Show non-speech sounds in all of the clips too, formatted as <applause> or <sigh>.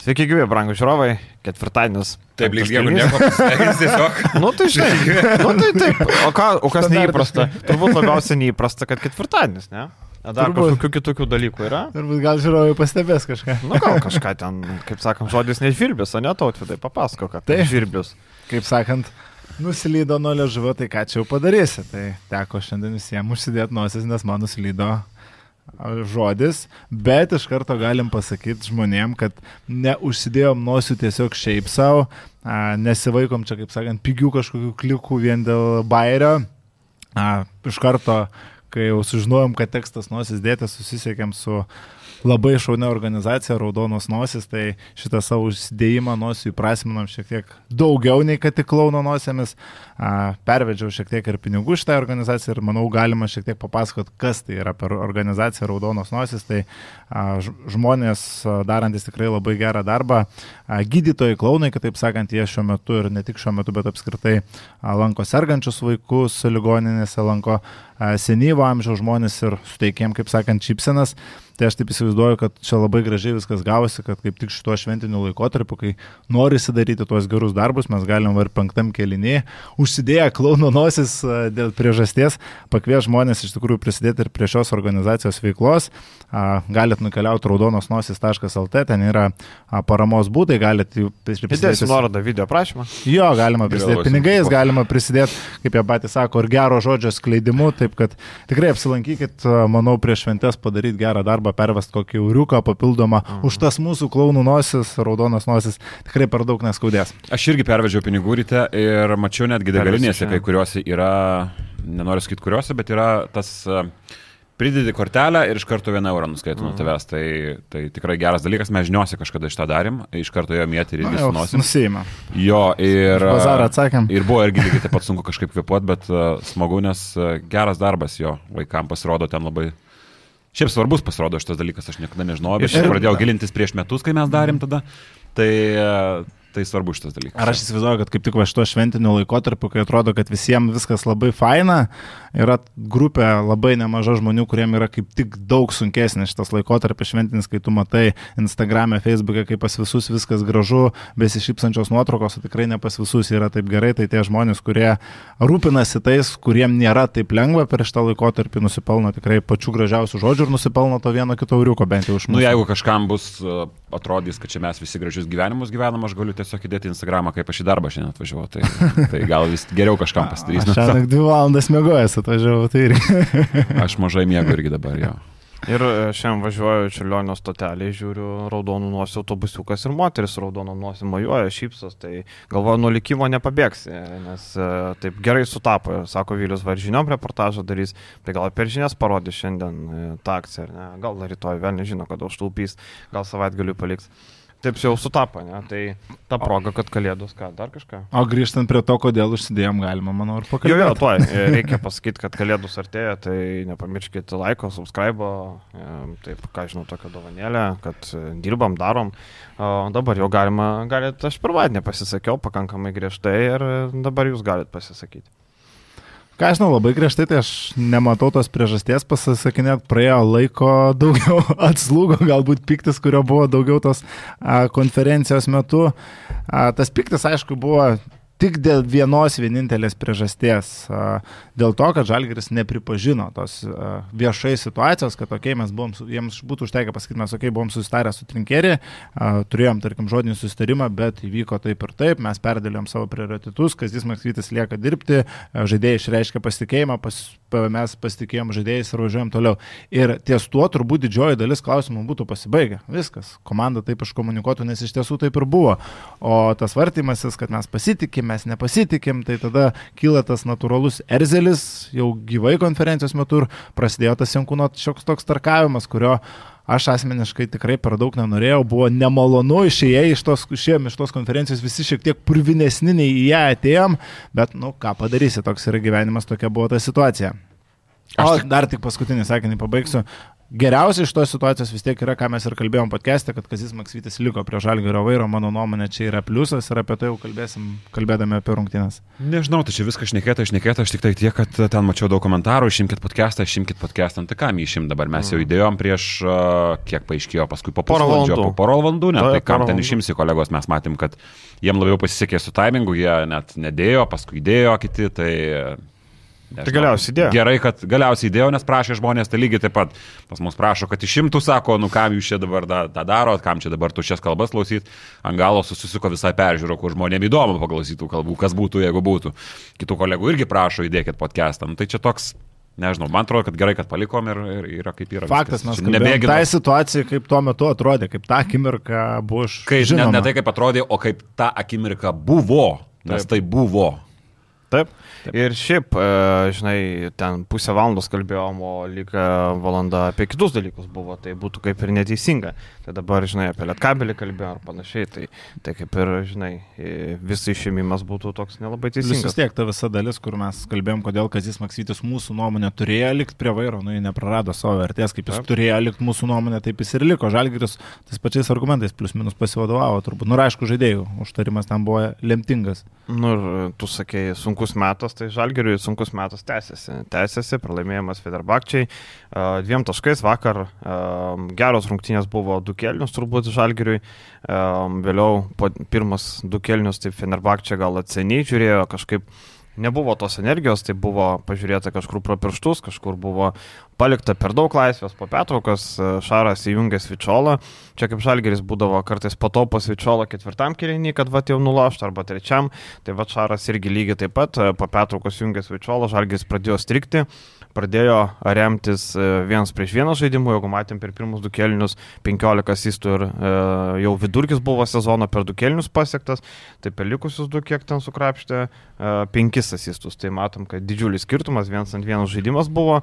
Sveiki, gyvi, brangų žiūrovai, ketvirtadienis. Taip, lyg jeigu nieko pasakys tiesiog. <laughs> nu tai žinai, nu tai taip. O, ką, o kas neįprasta? Turbūt labiausiai neįprasta, kad ketvirtadienis, ne? A, dar Turbūt. kažkokių kitokių dalykų yra? Turbūt gal žiūrovai pastebės kažką. Nu gal kažką ten, kaip sakant, žodis nežvirbės, o ne tautvidai, papasako, kad tai Taip. žvirbius. Kaip sakant, nusilydo nuo liežuvio, tai ką čia jau padarysi. Tai teko šiandien visiems užsidėti nosis, nes man nusilydo a, žodis, bet iš karto galim pasakyti žmonėm, kad neužsidėjom nosių tiesiog šiaip savo, nesivaikom čia, kaip sakant, pigių kažkokių klikų vien dėl bairio. Iš karto, kai jau sužinojom, kad tekstas nosis dėtas, susisiekėm su labai šaunia organizacija Raudonos nosis, tai šitą savo užsidėjimą nosių įprasminom šiek tiek daugiau nei kad tik klauno nosiamis. A, Pervedžiau šiek tiek ir pinigų šitai organizacijai ir manau galima šiek tiek papasakot, kas tai yra per organizaciją Raudonos nosis. Tai žmonės darantis tikrai labai gerą darbą, gydytojai, klaunai, kitaip sakant, jie šiuo metu ir ne tik šiuo metu, bet apskritai lanko sergančius vaikus ligoninėse, lanko senyvo amžiaus žmonės ir suteikėm, kaip sakant, čipsenas. Tai aš taip įsivaizduoju, kad čia labai gražiai viskas gavosi, kad kaip tik šituo šventiniu laikotarpiu, kai norisi daryti tuos gerus darbus, mes galim ir penktam kelinį, užsidėję klauno nosis dėl priežasties, pakvies žmonės iš tikrųjų prisidėti ir prie šios organizacijos veiklos. Galit nukeliauti raudonosnosis.lt, ten yra paramos būdai, galit jų Įdėsiu nuorodą video prašymą. Jo, galima prisidėti pinigais, galima prisidėti, kaip jie patys sako, ir gero žodžio skleidimu, taip kad tikrai apsilankykit, manau, prieš šventės padaryti gerą darbą, pervest kokį euriuką papildomą, mhm. už tas mūsų klaunų nosis, raudonas nosis, tikrai per daug neskaudės. Aš irgi pervežiau pinigų ryte ir mačiau netgi degalinėse, kai kuriuose yra, nenoriu sakyti kuriuose, bet yra tas e, pridedi kortelę ir iš karto vieną eurą nuskaito nuo tavęs. Tai, tai tikrai geras dalykas, mes žiniuosi kažkada šitą darim, iš karto jo mėtį ir jau sunosim. Nusima. Jo, ir... Bazarą atsakėm. Ir buvo irgi lygiai taip pat sunku kažkaip kvepuoti, bet uh, smagu, nes uh, geras darbas jo vaikams pasirodo ten labai... Šiaip svarbus pasirodo šitas dalykas, aš niekada nežinojau, bet Ir- aš pradėjau gilintis prieš metus, kai mes darėm tada. Tai, tai svarbu šitas dalykas. Ar aš įsivaizduoju, kad kaip tik va šito šventiniu laikotarpiu, kai atrodo, kad visiems viskas labai faina, yra grupė labai nemaža žmonių, kuriem yra kaip tik daug sunkesnis šitas laikotarpis šventinis, kai tu matai Instagram'e, Facebook'e, kaip pas visus viskas gražu, besišypsančios nuotraukos, o tikrai ne pas visus yra taip gerai, tai tie žmonės, kurie rūpinasi tais, kuriem nėra taip lengva per šitą laikotarpį, nusipelno tikrai pačių gražiausių žodžių ir nusipelno to vieno kito euriuko bent jau iš mūsų. Nu, jeigu kažkam bus, atrodys, kad čia mes visi gražius gyvenimus gyvenam, aš galiu tiesiog įdėti Instagramą, kaip aš į darbą šiandien atvažiavau. Tai, tai gal vis geriau kažkam pasidarys. Aš šiandien dvi valandas mėgojęs atvažiavau, tai irgi. <laughs> Aš mažai miegu irgi dabar jo. Ir e, šiandien važiuoju Čiurlionio stotelį, žiūriu raudonų nosių autobusiukas ir moteris raudonų nosių mojuoja, šypsos, tai galvoju, nuo likimo nepabėgsi, nes e, taip gerai sutapo, sako Vilius Varžiniom reportažą darys, tai gal per žinias parodys šiandien e, tą akciją, ne? gal rytoj, vėl nežino, kada užtaupys, gal savaitgaliu paliks. Taip jau sutapo, ne? Tai ta proga, kad kalėdos, ką, dar kažką. O grįžtant prie to, kodėl užsidėjom, galima, manau, ir Jo, pakalbėti. jo, tuoj. E, Reikia pasakyti, kad kalėdus artėja, tai nepamirškite laiko, subscribe, e, taip, ką žinau, tokią dovanėlę, kad e, dirbam, darom. O dabar jau galima, galit, aš pirmadienį pasisakiau pakankamai griežtai ir dabar jūs galit pasisakyti. Ką aš žinau, labai griežtai, tai aš nematau tos priežasties pasisakinėti, praėjo laiko daugiau, <laughs> atslūgo galbūt piktis, kurio buvo daugiau tos a, konferencijos metu. A, tas piktis, aišku, buvo tik dėl vienos vienintelės priežasties. Dėl to, kad Žalgiris nepripažino tos viešai situacijos, kad, okei, okay, mes buvom, jiems būtų užteikę pasakyti, mes, okei, okay, buvom susitarę su Trinkerį, turėjom, tarkim, žodinį susitarimą, bet įvyko taip ir taip, mes perdėlėm savo prioritetus, Kazis Maksytis lieka dirbti, žaidėjai išreiškia pasitikėjimą, pas, pa- mes pasitikėjom žaidėjais ir važiuojam toliau. Ir ties tuo turbūt didžioji dalis klausimų būtų pasibaigę. Viskas. Komanda taip iškomunikuotų, nes iš tiesų taip ir buvo. O tas vartymasis, kad mes pasitikim, mes nepasitikim, tai tada kyla tas natūralus erzelis jau gyvai konferencijos metu ir prasidėjo tas Jankūno šioks toks tarkavimas, kurio aš asmeniškai tikrai per daug nenorėjau, buvo nemalonu, išėjai iš tos, išėjom iš tos konferencijos visi šiek tiek purvinesni nei į ją atėjom, bet, nu, ką padarysi, toks yra gyvenimas, tokia buvo ta situacija. O Aš tik- dar tik paskutinį sakinį pabaigsiu. Geriausia iš tos situacijos vis tiek yra, ką mes ir kalbėjom podcast'e, kad Kazis Maksvitis liko prie Žalgirio vairo, mano nuomonė čia yra pliusas ir apie tai jau kalbėsim, kalbėdami apie rungtynės. Nežinau, tai čia viskas šnekėta, šnekėta, aš tik tai tiek, kad ten mačiau daug komentarų, išimkit podcastą, išimkit podcastą, tai ką išim dabar, mes jau Mm. įdėjom prieš, kiek paaiškėjo, paskui po Porą valandų. po porą valandų, ne, tai kam ten išimsi kolegos, mes matėm, kad jiem labiau pasisekė su taimingu, jie net nedėjo, paskui įdėjo kiti, tai... nežinau. Tai galiausiai įdėjo. Gerai, kad galiausiai įdėjo, nes prašė žmonės, tai lygiai taip pat pas mus prašo, kad išimtų, sako, nu kam jūs čia dabar da- tą darot, kam čia dabar tu šias kalbas klausyt, ant galo susisuko visai peržiūro, kur žmonėms įdomu paklausytų kalbų, kas būtų, jeigu būtų. Kitų kolegų irgi prašo įdėkit podcastą, nu, tai čia toks, nežinau, man atrodo, kad gerai, kad palikom ir, ir yra kaip yra. Faktas, mes nebėginu. tai situacijai, kaip tuo metu atrodė, kaip tą akimirką buvo iš... Kai, ne, žinoma. ne tai, kaip atrodė, o kaip ta akimirka buvo, nes Taip. tai buvo. Taip. Taip. Ir šiaip, e, žinai, ten pusę valandos kalbėjom, o lyg e, valanda apie kitus dalykus buvo, tai būtų kaip ir neteisinga. Tai dabar, žinai, apie lietkabelį kalbėjom ar panašiai, tai, tai kaip ir, žinai, e, visas išėmimas būtų toks nelabai Vis teisingas. tiek ta visa dalis, kur mes kalbėjom, kodėl Kazis Maksytis mūsų nuomonė turėjo likti prie vairo, nu jis neprarado savo vertės, kaip jis Taip. Turėjo likti mūsų nuomonė, taip jis ir liko. Žalgiris tais pačiais argumentais plus minus pasivadovavo, turbūt. Nu, ir aišku, žaidėjų užtarimas tam buvo lemtingas. Nu ir tu sakei, sunkus metas, tai žalgeriui sunkus metas tęsiasi. Tęsiasi, pralaimėjimas Federbakčiai. Dviem taškais vakar geros rungtynės buvo du kelnius turbūt žalgeriui. Vėliau pirmas du kelnius, tai Federbakčiai gal atseniai žiūrėjo kažkaip. Nebuvo tos energijos, tai buvo pažiūrėta kažkur pro pirštus, kažkur buvo palikta per daug laisvės po pertraukos, e, Šaras įjungė Svičiolą. Čia kaip Žalgeris būdavo kartais patopo Svičiolą ketvirtam kilinį, kad va jau nulošta, arba trečiam. Tai va Šaras irgi lygiai taip pat e, po pertraukos įjungė Svičiolą, Žalgeris pradėjo strikti, pradėjo remtis e, vienas prieš vieną žaidimų, jeigu matėm per pirmus du kelnius 15 asistų ir e, jau vidurkis buvo sezono per du kelnius pasiektas, tai per likusius du kiek ten sukrapštė e, penkis asistus. Tai matom, kad didžiulis skirtumas, vienas ant vienas žaidimas buvo.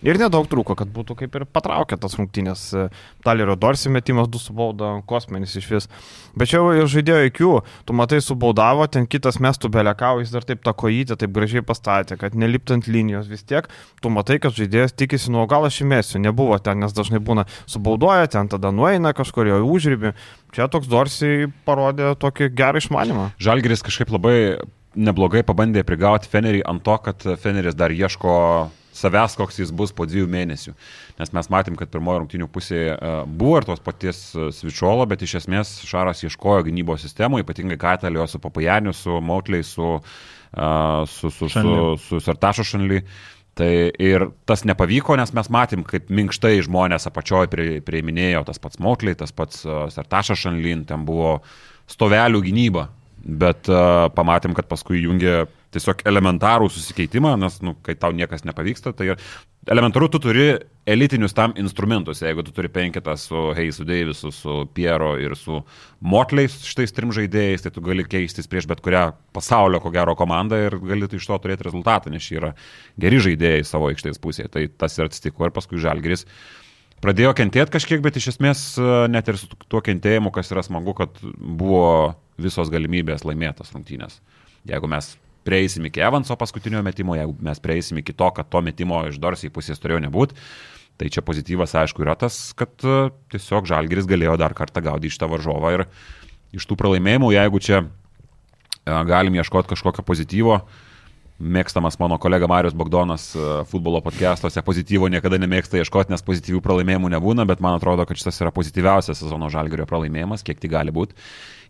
Ir nedaug trūko, kad būtų kaip ir patraukę tas rungtynės. E, Talerio Dorsi metimas du subauda, kosmenis iš vis. Bet čia jau žaidėjo IQ, tu matai subaudavo, ten kitas mestų belekau, jis dar taip tą kojytę taip gražiai pastatė, kad neliptant linijos vis tiek, tu matai, kad žaidėjas tikisi, nu o gal aš įmėsiu, nebuvo ten, nes dažnai būna subaudoja, ten tada nueina kažkur jo užrybį. Čia toks Dorsi parodė tokį gerą išmanimą. Žalgeris kažkaip labai neblogai pabandė prigauti Fenerį ant to, kad Feneris dar ieško savęs, koks jis bus po dviejų mėnesių. Nes mes matėm, kad pirmojo rungtinių pusėje e, buvo ir tos paties e, Svičiolo, bet iš esmės Šaras ieškojo gynybos sistemų, ypatingai Katalio su Papajaniu, su Mautliai, su, e, su, su, su, Šanli. su Sartašo Šanly. Tai ir tas nepavyko, nes mes matėm, kaip minkštai žmonės apačioje pri, priiminėjo tas pats Mautliai, tas pats uh, Sartašas Šanlin, ten buvo stovelių gynyba, bet uh, pamatėm, kad paskui jungė tiesiog elementarų susikeitimą, nes, nu, kai tau niekas nepavyksta, tai elementaru tu turi elitinius tam instrumentus, jeigu tu turi penketą su Heisu Deivisu, su Piero ir su Motliais, šitais trim žaidėjais, tai tu gali keistis prieš bet kurią pasaulio, ko gero, komandą ir gali tu iš to turėti rezultatą, nes šie yra geri žaidėjai savo aikštės pusėje. Tai tas ir atsitiko ir paskui Žalgeris pradėjo kentėti kažkiek, bet iš esmės e, net ir su tuo kentėjimu, kas yra smagu, kad buvo visos galimybės laimėtas rungtynės. Jeigu mes prieisim iki Evanso paskutinio metimo, jeigu mes prieisim iki to, kad to metimo iš Dorsiai pusės turėjo nebūti, tai čia pozityvas, aišku, yra tas, kad e, tiesiog Žalgeris galėjo dar kartą gaudyti šitą varžovą ir iš tų pralaimėjimų, jeigu čia e, galim ieškoti kažkokio pozityvo, mėgstamas mano kolega Marius Bogdonas e, futbolo podcastuose pozityvo niekada nemėgsta ieškoti, nes pozityvių pralaimėjimų nebūna, bet man atrodo, kad šitas yra pozityviausias sezono žalgerio pralaimėjimas, kiek tai gali būti.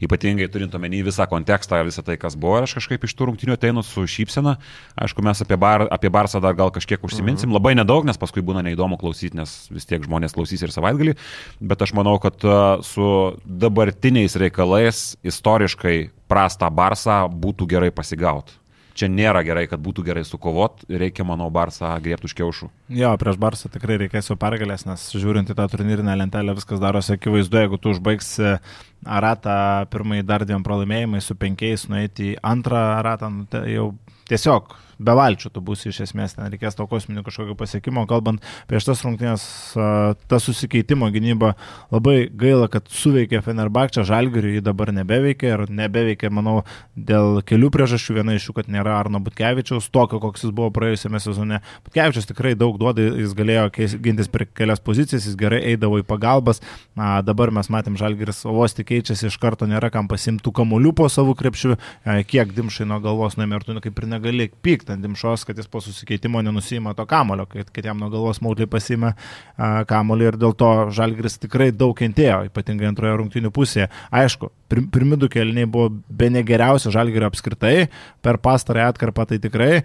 Ypatingai turint omeny visą kontekstą, visą tai, kas buvo, ir aš kažkaip iš tų rungtinių ateinu su šypsena. Aišku, mes apie, bar, apie Barsą dar gal kažkiek užsiminsim, labai nedaug, nes paskui būna neįdomu klausyti, nes vis tiek žmonės klausys ir savaitgalį, bet aš manau, kad e, su dabartiniais reikalais istoriškai prastą Barsą būtų gerai pasigauti čia nėra gerai, kad būtų gerai sukovot, reikia, manau, Barsą griebti už kiaušų. Jo, prieš Barsą tikrai reikės jau pergalės, nes žiūrint į tą turnyrinę lentelę viskas darosi akivaizdu, jeigu tu užbaigsi ratą pirmąjį dar dviem pralaimėjimais su penkiais, nueiti į antrą ratą, nu, tai jau tiesiog be valčių tu būsi iš esmės, ten reikės tau kosminio kažkokio pasiekimo, kalbant prieš tas rungtynės, ta susikeitimo gynyba labai gaila, kad suveikė Fenerbakčia, Žalgiriui jį dabar nebeveikia ir nebeveikia, manau, dėl kelių priežasčių, viena iš jų, kad nėra Arno Butkevičiaus, tokio, koks jis buvo praėjusiame sezone. Butkevičius tikrai daug duoda, jis galėjo gintis per kelias pozicijas, jis gerai eidavo į pagalbas, Na, dabar mes matėm Žalgiris vos tik keičiasi, iš karto nėra kam pasimtų kamuolių po savo krepšių, kiek dimšai nuo galvos nuėmė ir tu kaip ir negali pykti ant Dimšos, kad jis po susikeitimo nenusima to kamulio, kad, kad jam nuo galvos maudliai pasima kamulį ir dėl to Žalgris tikrai daug kentėjo, ypatingai antroje rungtinių pusėje. Aišku, pirmi du kelniai buvo be negeriausia Žalgirio apskritai, per pastarąją atkarpą tai tikrai.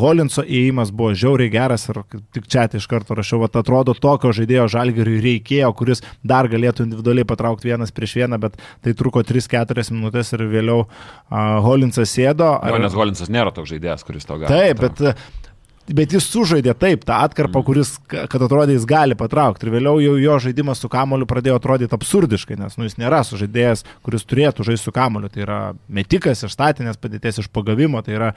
Holinso įėjimas buvo žiauriai geras ir tik čia iš karto rašiau, kad atrodo tokio žaidėjo Žalgiriui reikėjo, kuris dar galėtų individualiai patraukti vienas prieš vieną, bet tai truko 3-4 minutės ir vėliau Holinsas sėdo. Ar... Jo, nes Holinsas nėra toks žaidėjas, kuris to gali. Taip, bet bet jis sužaidė taip tą atkarpą, mm. kuris, kad atrodė, jis gali patraukti. Ir vėliau jau jo žaidimas su kamoliu pradėjo atrodyti absurdiškai, nes nu, jis nėra sužaidėjas, kuris turėtų žaisti su kamoliu. Tai yra metikas iš statinės padėties, iš pagavimo, tai yra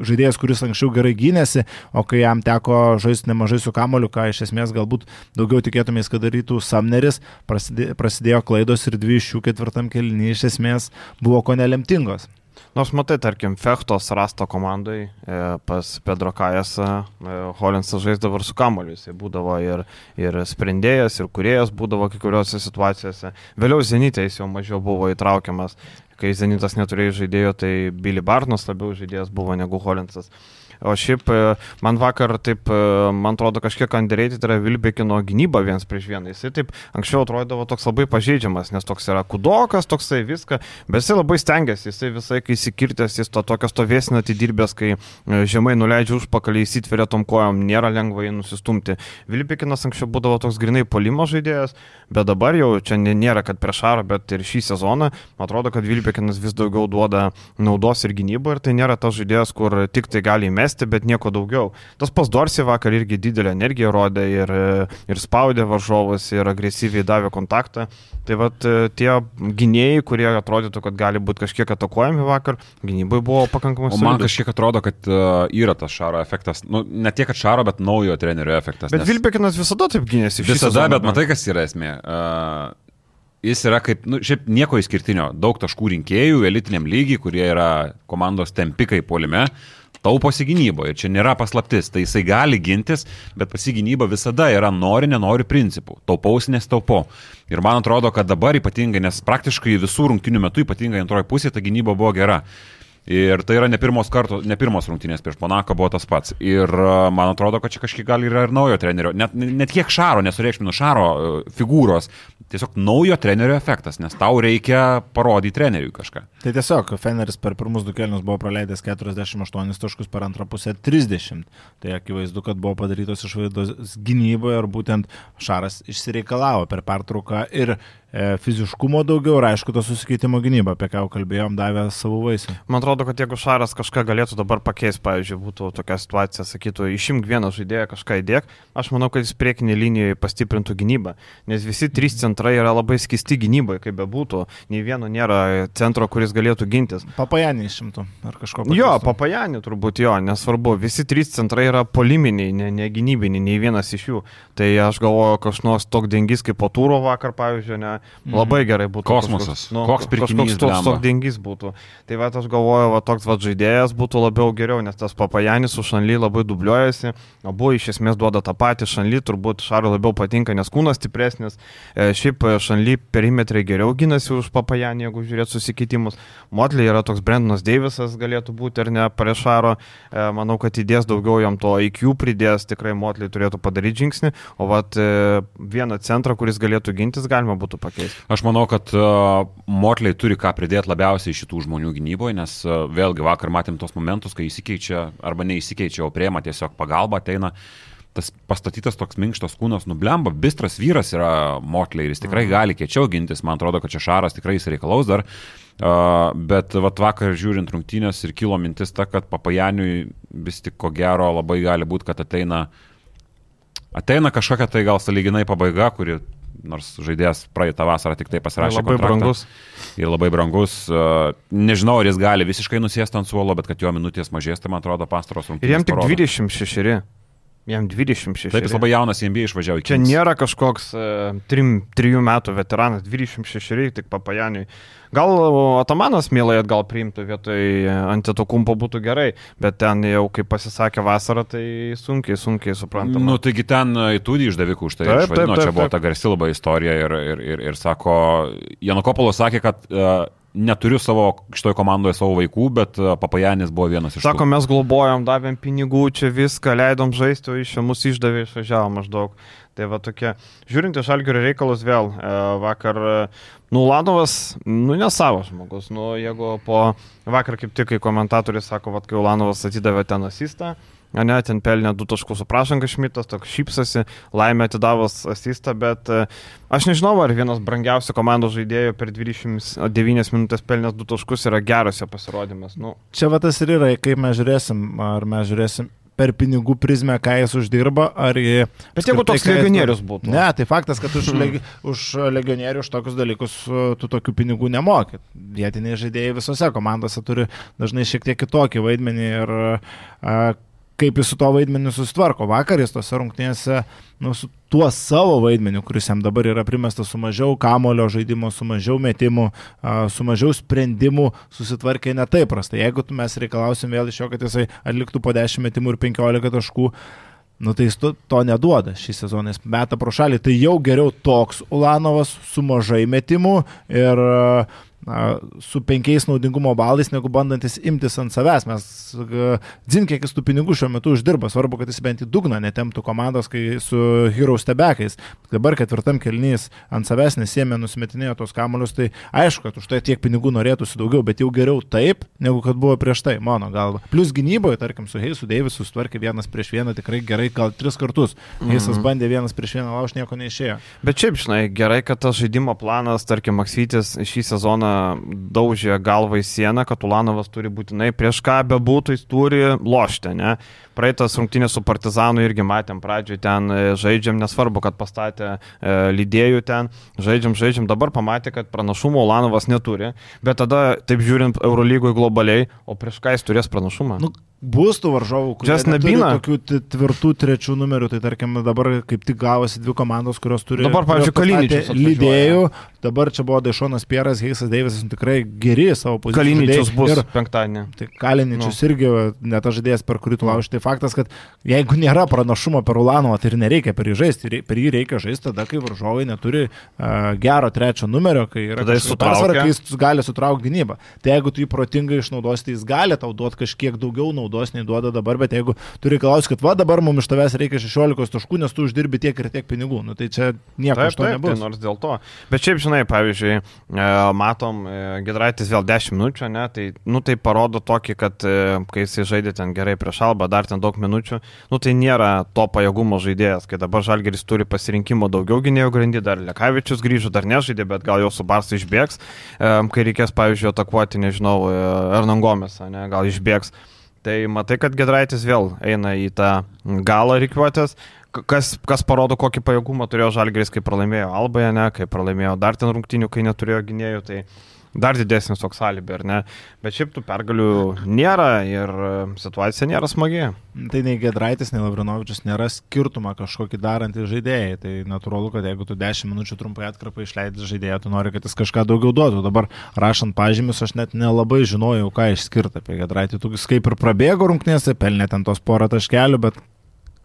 žaidėjas, kuris anksčiau gerai gynėsi, o kai jam teko žaisti nemažai su kamoliu, ką iš esmės galbūt daugiau tikėtumės, kad darytų Samneris, prasidėjo, prasidėjo klaidos ir dvi iš jų ketvirtam kelnyje iš esmės buvo ko nelemtingos. Nors matai, tarkim, Fechtos rasto komandai e, pas Pedro Kajas e, Holinsas žaisdavo ir su kamoliu, jisai būdavo ir, ir sprendėjas, ir kuriejas būdavo kai kuriuose situacijose. Vėliau Zenitė jis jau mažiau buvo įtraukiamas, kai Zenitas neturėjo žaidėjo, tai Billy Barnas labiau žaidėjas buvo negu Holinsas. O šiaip e, man vakar taip, e, man atrodo, kažkiek underrated yra Vilbekino gynyba vienas prieš vieną. Jisai taip anksčiau atrodavo toks labai pažeidžiamas, nes toks yra kudokas, toksai viską, bet jisai labai stengiasi, jisai visai kai įsikirtęs, jis to tokio stovėsina atidirbęs, kai e, žemai nuleidžia užpakalį, įsitveria tom kojom, nėra lengva jį nusistumti. Vilbekinas anksčiau būdavo toks grinai polimo žaidėjas, bet dabar jau čia nėra, kad prieš Šarą, bet ir šį sezoną, atrodo, kad Vilbekinas vis daugiau duoda naudos ir gynybo ir tai nėra tas žaidėjas, kur tik tai gali įmesti mesti, bet nieko daugiau. Tas pas Dorsi vakar irgi didelę energiją rodė ir, ir spaudė varžovus ir agresyviai davė kontaktą. Tai vad tie gynėjai, kurie atrodytų, kad gali būti kažkiek atakuojami vakar, gynybai buvo pakankamai sunku. Man kažkiek atrodo, kad uh, yra tas Šaro efektas. Nu, ne tiek, kad Šaro, bet naujo trenerio efektas. Bet nes... Vilbekinas visada taip gynėsi. Visada, bet matai, kas yra esmė. Uh, jis yra kaip, nu, šiaip nieko išskirtinio, daug taškų rinkėjų, elitiniam lygiai, kurie yra komandos tempikai polime, tauposi gynyboje. Čia nėra paslaptis. Tai jisai gali gintis, bet pasigynyba visada yra nori, nenori principų. Taupausi, nes taupau. Ir man atrodo, kad dabar ypatingai, nes praktiškai visų rungtinių metų, ypatingai antroji pusė, ta gynyba buvo gera. Ir tai yra ne pirmos, karto, ne pirmos rungtynės prieš Monaką buvo tas pats. Ir man atrodo, kad čia kažkiek gal yra ir naujo trenerio. Net, net kiek Šaro, nesureikšminu Šaro figūros, tiesiog naujo trenerio efektas, nes tau reikia parodyti treneriui kažką. Tai tiesiog Feneris per pirmus du kelnius buvo praleidęs 48 taškus, per antrą pusę 30. Tai akivaizdu, kad buvo padarytos išvaidos gynyboje ir būtent Šaras išsireikalavo per pertrauką ir fiziškumo daugiau ir aišku, to susikeitimo gynyba, apie ką jau kalbėjom, davė savo vaisių. Man atrodo, kad jeigu Šaras kažką galėtų dabar pakeisti, pavyzdžiui, būtų tokia situacija, sakytų, išimk vieną žaidėją, kažką įdėk, aš manau, kad jis priekinį linijoje pastiprintų gynybą, nes visi trys centrai yra labai skisti gynybai, kaip bebūtų, nei vieno nėra centro, kuris galėtų gintis. Papajanį išimtų ar kažko panašaus. Jo, papajanį turbūt jo, nesvarbu, visi trys centrai yra poliminiai, ne, ne nei vienas iš jų. Tai aš galvoju, kažkoks toks dengis kaip po tūro vakar, pavyzdžiui, ne, Mhm. Labai gerai būtų. Kosmosas. Kažkoks, nu, Koks pirkinys toks, toks dingys būtų. Tai va, aš galvoju, va, toks va, žaidėjas būtų labiau geriau, nes tas papajanis su Šanly labai dubliuojasi. Abu iš esmės duoda tą patį. Šanly turbūt Šarui labiau patinka, nes kūnas stipresnis. E, šiaip Šanly perimetrai geriau gynasi už papajanį, jeigu žiūrėt susikeitimus. Motley yra toks Brendonas Deivisas galėtų būti ar ne prieš Šaro. E, manau, kad įdės daugiau jam to IQ pridės, tikrai Motley turėtų padaryti žingsnį. O vat, e, vieną centrą, kuris galėtų gintis, galima būtų pakeisti. Aš manau, kad uh, Motliai turi ką pridėti labiausiai šitų žmonių gynyboje, nes uh, vėlgi vakar matėm tos momentus, kai įsikeičia arba neįsikeičia, o priema tiesiog pagalba ateina. Tas pastatytas toks minkštas kūnas nublemba, bistras vyras yra Motliai ir jis tikrai mhm. gali kiečiau gintis, man atrodo, kad čia Šaras tikrai jis reikalaus dar. Uh, bet vat, vakar žiūrint rungtynės ir kilo mintis ta, kad Papajaniui vis tik ko gero labai gali būti, kad ateina, ateina kažkokia tai gal saliginai pabaiga, kuri nors žaidėjas praeitą vasarą tik tai pasirašė. Labai kontraktą. brangus. Ir labai brangus. Uh, nežinau, ar jis gali visiškai nusėsti ant suolo, bet kad jo minutės mažės, tai man atrodo pastaros rungtynės. Ir jam tik parodo. 26. Jam 26. Taip, jis labai jaunas į NBA išvažiavo. Čia nėra kažkoks 3 metų veteranas, 26, tik papajaniui. Gal Atamanas mielai atgal priimtų vietoj antitokumpo būtų gerai, bet ten jau kaip pasisakė vasarą, tai sunkiai, sunkiai suprantama. Nu, taigi ten įtūdį išdavikų už tai Taip, taip, čia taip, buvo taip. ta garsi labai istorija ir, ir, ir, ir sako, Janukopolas sakė, kad uh, neturiu savo šitoje komandoje savo vaikų, bet uh, Papajanis buvo vienas iš Sako, tų. mes globojom, davėm pinigų, čia viską, leidom žaisti, o iš čia mus išdavė, išvažiavo maždaug. Tai va tokie, žiūrint iš Algerio reikalus vėl, e, vakar, e, nu, Ulanovas, nu, ne savo žmogus, nu, jeigu po, vakar kaip tik, kai komentatorius sako, va, kai Ulanovas atidavė ten asistą, ne, ten pelnė du taškus su prašanga Šmitas, toks šypsasi, laimė atidavęs asistą, bet e, aš nežinau, ar vienas brangiausių komandos žaidėjų per 29 minutės pelnęs du taškus yra geras jo pasirodymas. Nu, Čia va tas ir yra, kaip mes žiūrėsim, ar mes žiūrėsim per pinigų prizmę, ką jis uždirba, ar jį... Bet jeigu toks legionierius būtų. Ne, tai faktas, kad už, legi, už legionierių, už tokius dalykus uh, tu tokių pinigų nemoki. Vietiniai žaidėjai visose komandose turi dažnai šiek tiek kitokį vaidmenį ir uh, kaip jis su to vaidmeniu susitvarko. Vakar jis tose rungtynėse, nu, su tuo savo vaidmeniu, kuris jam dabar yra primestas su mažiau kamulio žaidimo, su mažiau metimų, su mažiau sprendimų, susitvarkė ne taip prastai. Jeigu mes reikalausim vėl iš jo, kad jisai atliktų po 10 metimų ir 15 taškų, Nu tai jis to, to neduoda šį sezoną, jis meta pro šalį. Tai jau geriau toks Ulanovas su mažai metimų ir na, su penkiais naudingumo balais, negu bandantis imtis ant savęs. Mes dzin, kiek jis tų pinigų šiuo metu uždirba. Svarbu, kad jis bent į dugną netemptų komandos, kai su Hero stebekais. Dabar ketvirtam kelnys ant savęs nesėmė, nusimetinėjo tos kamuolius, tai aišku, kad už tai tiek pinigų norėtųsi daugiau, bet jau geriau taip, negu kad buvo prieš tai, mano galva. Plus gynyboje, tarkim, su Heisu Deivisu sutvarkė vienas prieš vieną tikrai gerai, gal tris kartus. Heisas bandė vienas prieš vieną lauž, nieko neišėjo. Bet šiaip, žinai, gerai, kad tas žaidimo planas, tarkim, Maksytis šį sezoną daužė galvą į sieną, kad Ulanovas turi būtinai prieš ką bebūtų, jis turi lošti, ne? Praeitas rungtynės su Partizanu irgi matėm pradžioj ten e, žaidžiam, nesvarbu, kad pastatė e, lydėjų ten, žaidžiam, žaidžiam, dabar pamatė, kad pranašumo Ulanovas neturi, bet tada, taip žiūrint, Eurolygoje globaliai, o prieš ką jis turės pranašumą? Nu, bus tų varžovų, kurie Nabina. tokių tvirtų trečių numerių, tai tarkim dabar kaip tik gavosi dvi komandos, kurios turi Dabar, pavyzdžiui, Kaliničius lydėjų, dabar čia buvo Dešonas Pieras, Heisas Deivisas, nu, tikrai geri savo pozicijų. Kaliničius bus Ir penktadienį. Tai Kaliničius nu. irgi ne tas žaidėjas, per kurį tu lauži. Tai faktas, kad jeigu nėra pranašumo per Ulanovą, tai ir nereikia per jį žaisti. Per jį reikia žaisti tada, kai varžovai neturi uh, gero trečio numerio, kai yra persvara, kai jis gali sutraukti gynybą. Tai jeigu tu jį protingai išnaudosi, tai jis gali tau duoti kažkiek daugiau naudos nei duoda dabar, bet jeigu turi klausti, kad va dabar mums iš tavęs reikia 16 taškų, nes tu uždirbi tiek ir tiek pinigų, nu, tai čia nieko Taip, iš to taip, tai nebus. nors dėl to. Bet šiaip, žinai, pavyzdžiui, e, matom, e, Gedraitis vėl 10 minučių, ne, tai, nu, tai parodo tokį, kad e, kai jisai žaidė ten gerai prieš Alba, dar ten daug minučių, nu, tai nėra to pajėgumo žaidėjas, kai dabar Žalgeris turi pasirinkimo daugiau gynėjų grandį, dar Lekavičius grįžo, dar nežaidė, bet gal jau su Barsu išbėgs, kai reikės, pavyzdžiui, atakuoti, nežinau, e, Ernangomės, ne, gal išbėgs. Tai matai, kad Gedraitis vėl eina į tą galą reikiuotės, kas, kas parodo, kokį pajėgumą turėjo Žalgeris, kai pralaimėjo Alboje, ne, kai pralaimėjo dar ten rungtinių, kai neturėjo gynėjų, tai dar didesnis toks salibė, ar ne. Bet šiaip tų pergalių nėra ir e, situacija nėra smagi. Tai nei Gedraitis, nei Lavrinovičius nėra skirtumą kažkokį darantį žaidėjai. Tai natūralu, kad jeigu tu 10 minučių trumpai atkarpą išleidži žaidėją, tu nori, kad jis kažką daugiau duotų. Dabar rašant pažymius, aš net nelabai žinojau, ką išskirti apie Gedraitį. Tu kaip ir prabėgo rungtynėse, pelnė ten tos porą taškelių, bet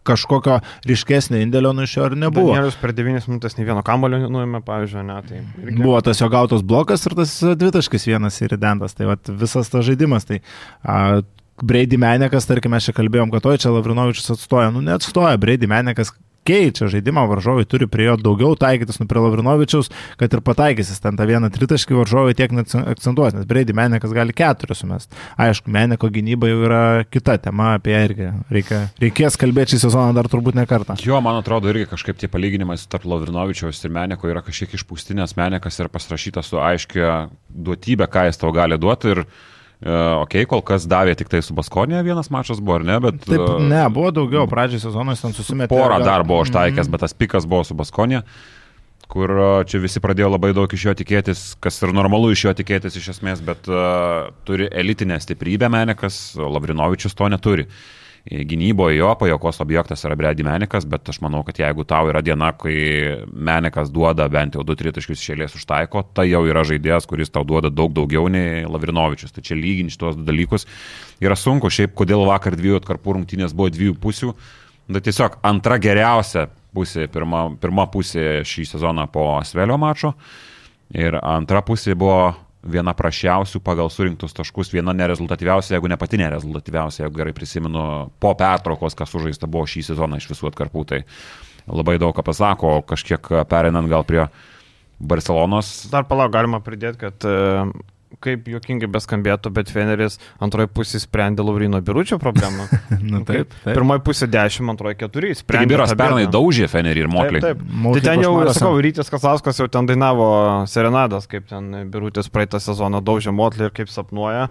kažkokio ryškesnio indėlio nuo iš jo ir nebuvo. Danielius per 9 minutės nei vieno kamulio nuėmė, pavyzdžiui, ne. Tai irgi- Buvo tas jo gautas blokas ir tas dvitaškis vienas iridentas. Tai vat, visas tas žaidimas. Tai, a, Brady Menekas, tarkim, mes čia kalbėjom, kad oi čia Lavrinovičius atstoja. Nu, neatstoja. Brady Menekas keičia žaidimą, varžovai turi prie jo daugiau taikytis, nu prie Lavrinovičiaus, kad ir pataikysis ten tą vieną tritaškį, varžovai tiek neakcentuos, nes Brady Menekas gali keturis sumest. Aišku, Meneko gynyba jau yra kita tema, apie ją irgi reikia, reikės kalbėti šį sezoną dar turbūt ne kartą. Jo, man atrodo, irgi kažkaip tie palyginimai tarp Lavrinovičiaus ir Meneko yra kažkiek išpūstinės. Menekas yra pasirašytas su aiškia duotybė, ką jis tau gali duoti. Ir, uh, okei, okay, kol kas davė tik tai su Baskonė vienas mačas buvo, ar ne? Bet, Taip, e, ne, buvo daugiau, pradžioje sezono jis ten susimetė. Porą gal- dar buvo užtaikęs, Mhm. bet tas pikas buvo su Baskonė, kur a, čia visi pradėjo labai daug iš jo tikėtis, kas ir normalu iš jo tikėtis iš esmės, bet uh, turi elitinę stiprybę Menikas, Lavrinovičius to neturi. E, Gynyboje jo pajokos objektas yra Bredi Menikas, bet aš manau, kad jeigu tau yra diena, kai Menikas duoda bent jau 2-3 taškus išėlės užtaiko, tai jau yra žaidėjas, kuris tau duoda daug daugiau nei Lavrinovičius. Tai čia lyginti šitos du dalykus yra sunku. Šiaip kodėl vakar dviejų atkarpų rungtynės buvo dviejų pusių. Bet tiesiog antra geriausia pusė, pirma, pirma pusė šį sezoną po Svelio mačo ir antra pusė buvo viena prašiausių pagal surinktus taškus, viena nerezultatyviausia, jeigu ne pati nerezultatyviausia, jeigu gerai prisimenu, po pertraukos, kas sužaista buvo šį sezoną iš visų atkarpų, tai labai daug ką pasako, kažkiek perinant gal prie Barcelonos. Dar palauk, galima pridėti, kad e, kaip juokingai beskambėtų, bet Feneris antroji pusė sprendė Laurino Biručio problemą. <laughs> Nu, taip, taip. Pirmoji pusė 10, antroji 4. Taigi Biras pernai daužė Fenerį ir Moklį. Taip, taip. Moklį Tai ten jau, sakau, Rytis Kasauskas jau ten dainavo serenadas, kaip ten Birutis praeitą sezoną daužė Motlį ir kaip sapnuoja.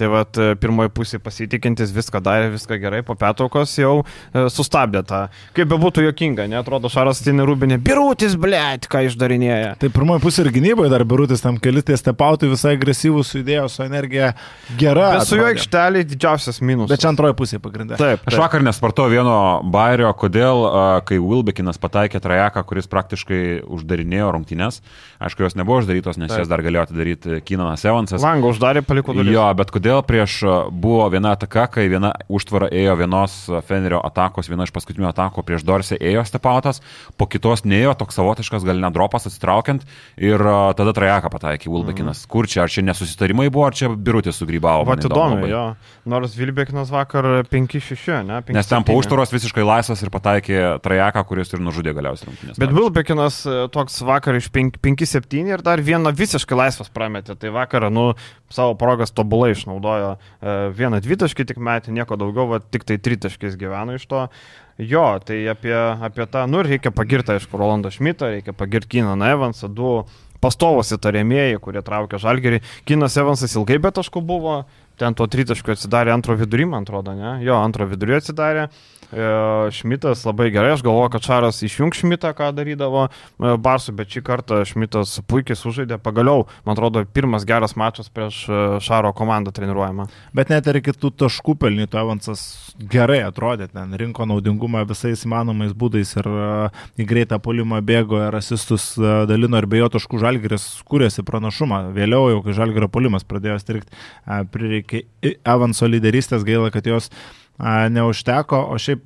Tai vad pirmoji pusė pasitikintis viską darė, viską gerai, po pertraukos jau e, sustabdė tą. Kaip be būtų jokinga, netrodo Šaras Tinė Rubinė, Birutis, blėt, ką išdarinėja. Tai pirmoji pusė ir gynyboje dar birutis tam keli tie stepautai visai agresyvūs, su idėja, su energija gera. Bet su jo aikštelė didžiausias minusas. Bet čia antroji pusė pagrindė. Taip, Aš taip. vakar nespartau vieno bairio, kodėl, a, kai Wilbekinas pataikė trajeką, kuris praktiškai uždarinėjo rungtynės, aišku, jos nebuvo uždarytos, nes Taip. jas dar galėjo atidaryti Kinanas Evansas. Langą uždarė, paliko duris. Jo, bet kodėl prieš a, buvo viena ataka, kai viena užtvara ėjo vienos a, Fenerio atakos, viena iš paskutinių atakų prieš Dorsę ėjo stepautas, po kitos neėjo, toks savotiškas gal nedropas atsitraukiant ir a, tada trajeką pataikė Wilbekinas. Kur čia, ar čia nesusitarimai buvo, ar čia birutis sugrybavo? Va, man įdomu įdomu, jo. Nors Vilbekinas vakar 5-6, ne? 5, Nes ten po užtvaros visiškai laisvas ir pataikė trajeką, kuris ir nužudė galiausiai rungtynės. Bet Vilbekinas e, toks vakar iš 5-7 ir dar vieną visiškai laisvas prametė. Tai vakarą, nu, savo progas tobulai išnaudojo. E, Vieną dvitaškį tik metė, nieko daugiau, va, tik tai tritaškiais gyveno iš to. Jo, tai apie, apie tą, nu, reikia pagirti, aišku, Rolandą Šmitą, reikia pagirti Kinaną Evansą, du pastovus įtariamieji, kurie traukia žalgerį. Kinas Evansas ilgai be taškų buvo, ten to tritaškio atsidarė antro vidury, man atrodo, ne? Jo, antro vidury atsidarė. E, Šmitas labai gerai, aš galvoju, kad Šaras išjung Šmitą, ką darydavo e, Barsų, bet šį kartą Šmitas puikiai sužaidė. Pagaliau, man atrodo, pirmas geras mačas prieš e, Šaro komandą treniruojama. Bet net ir kitų taškų pelnytų Evansas gerai atrodė, ten rinko naudingumą visais įmanomais būdais ir e, į greitą polimą bėgo ir asistus e, dalino ir be jo taškų žalgeris kūrėsi pranašumą. Vėliau jau, kai žalgerio polimas pradėjo strikti, prireikė Evanso lyderystės, gaila, kad jos a, neužteko, o šiaip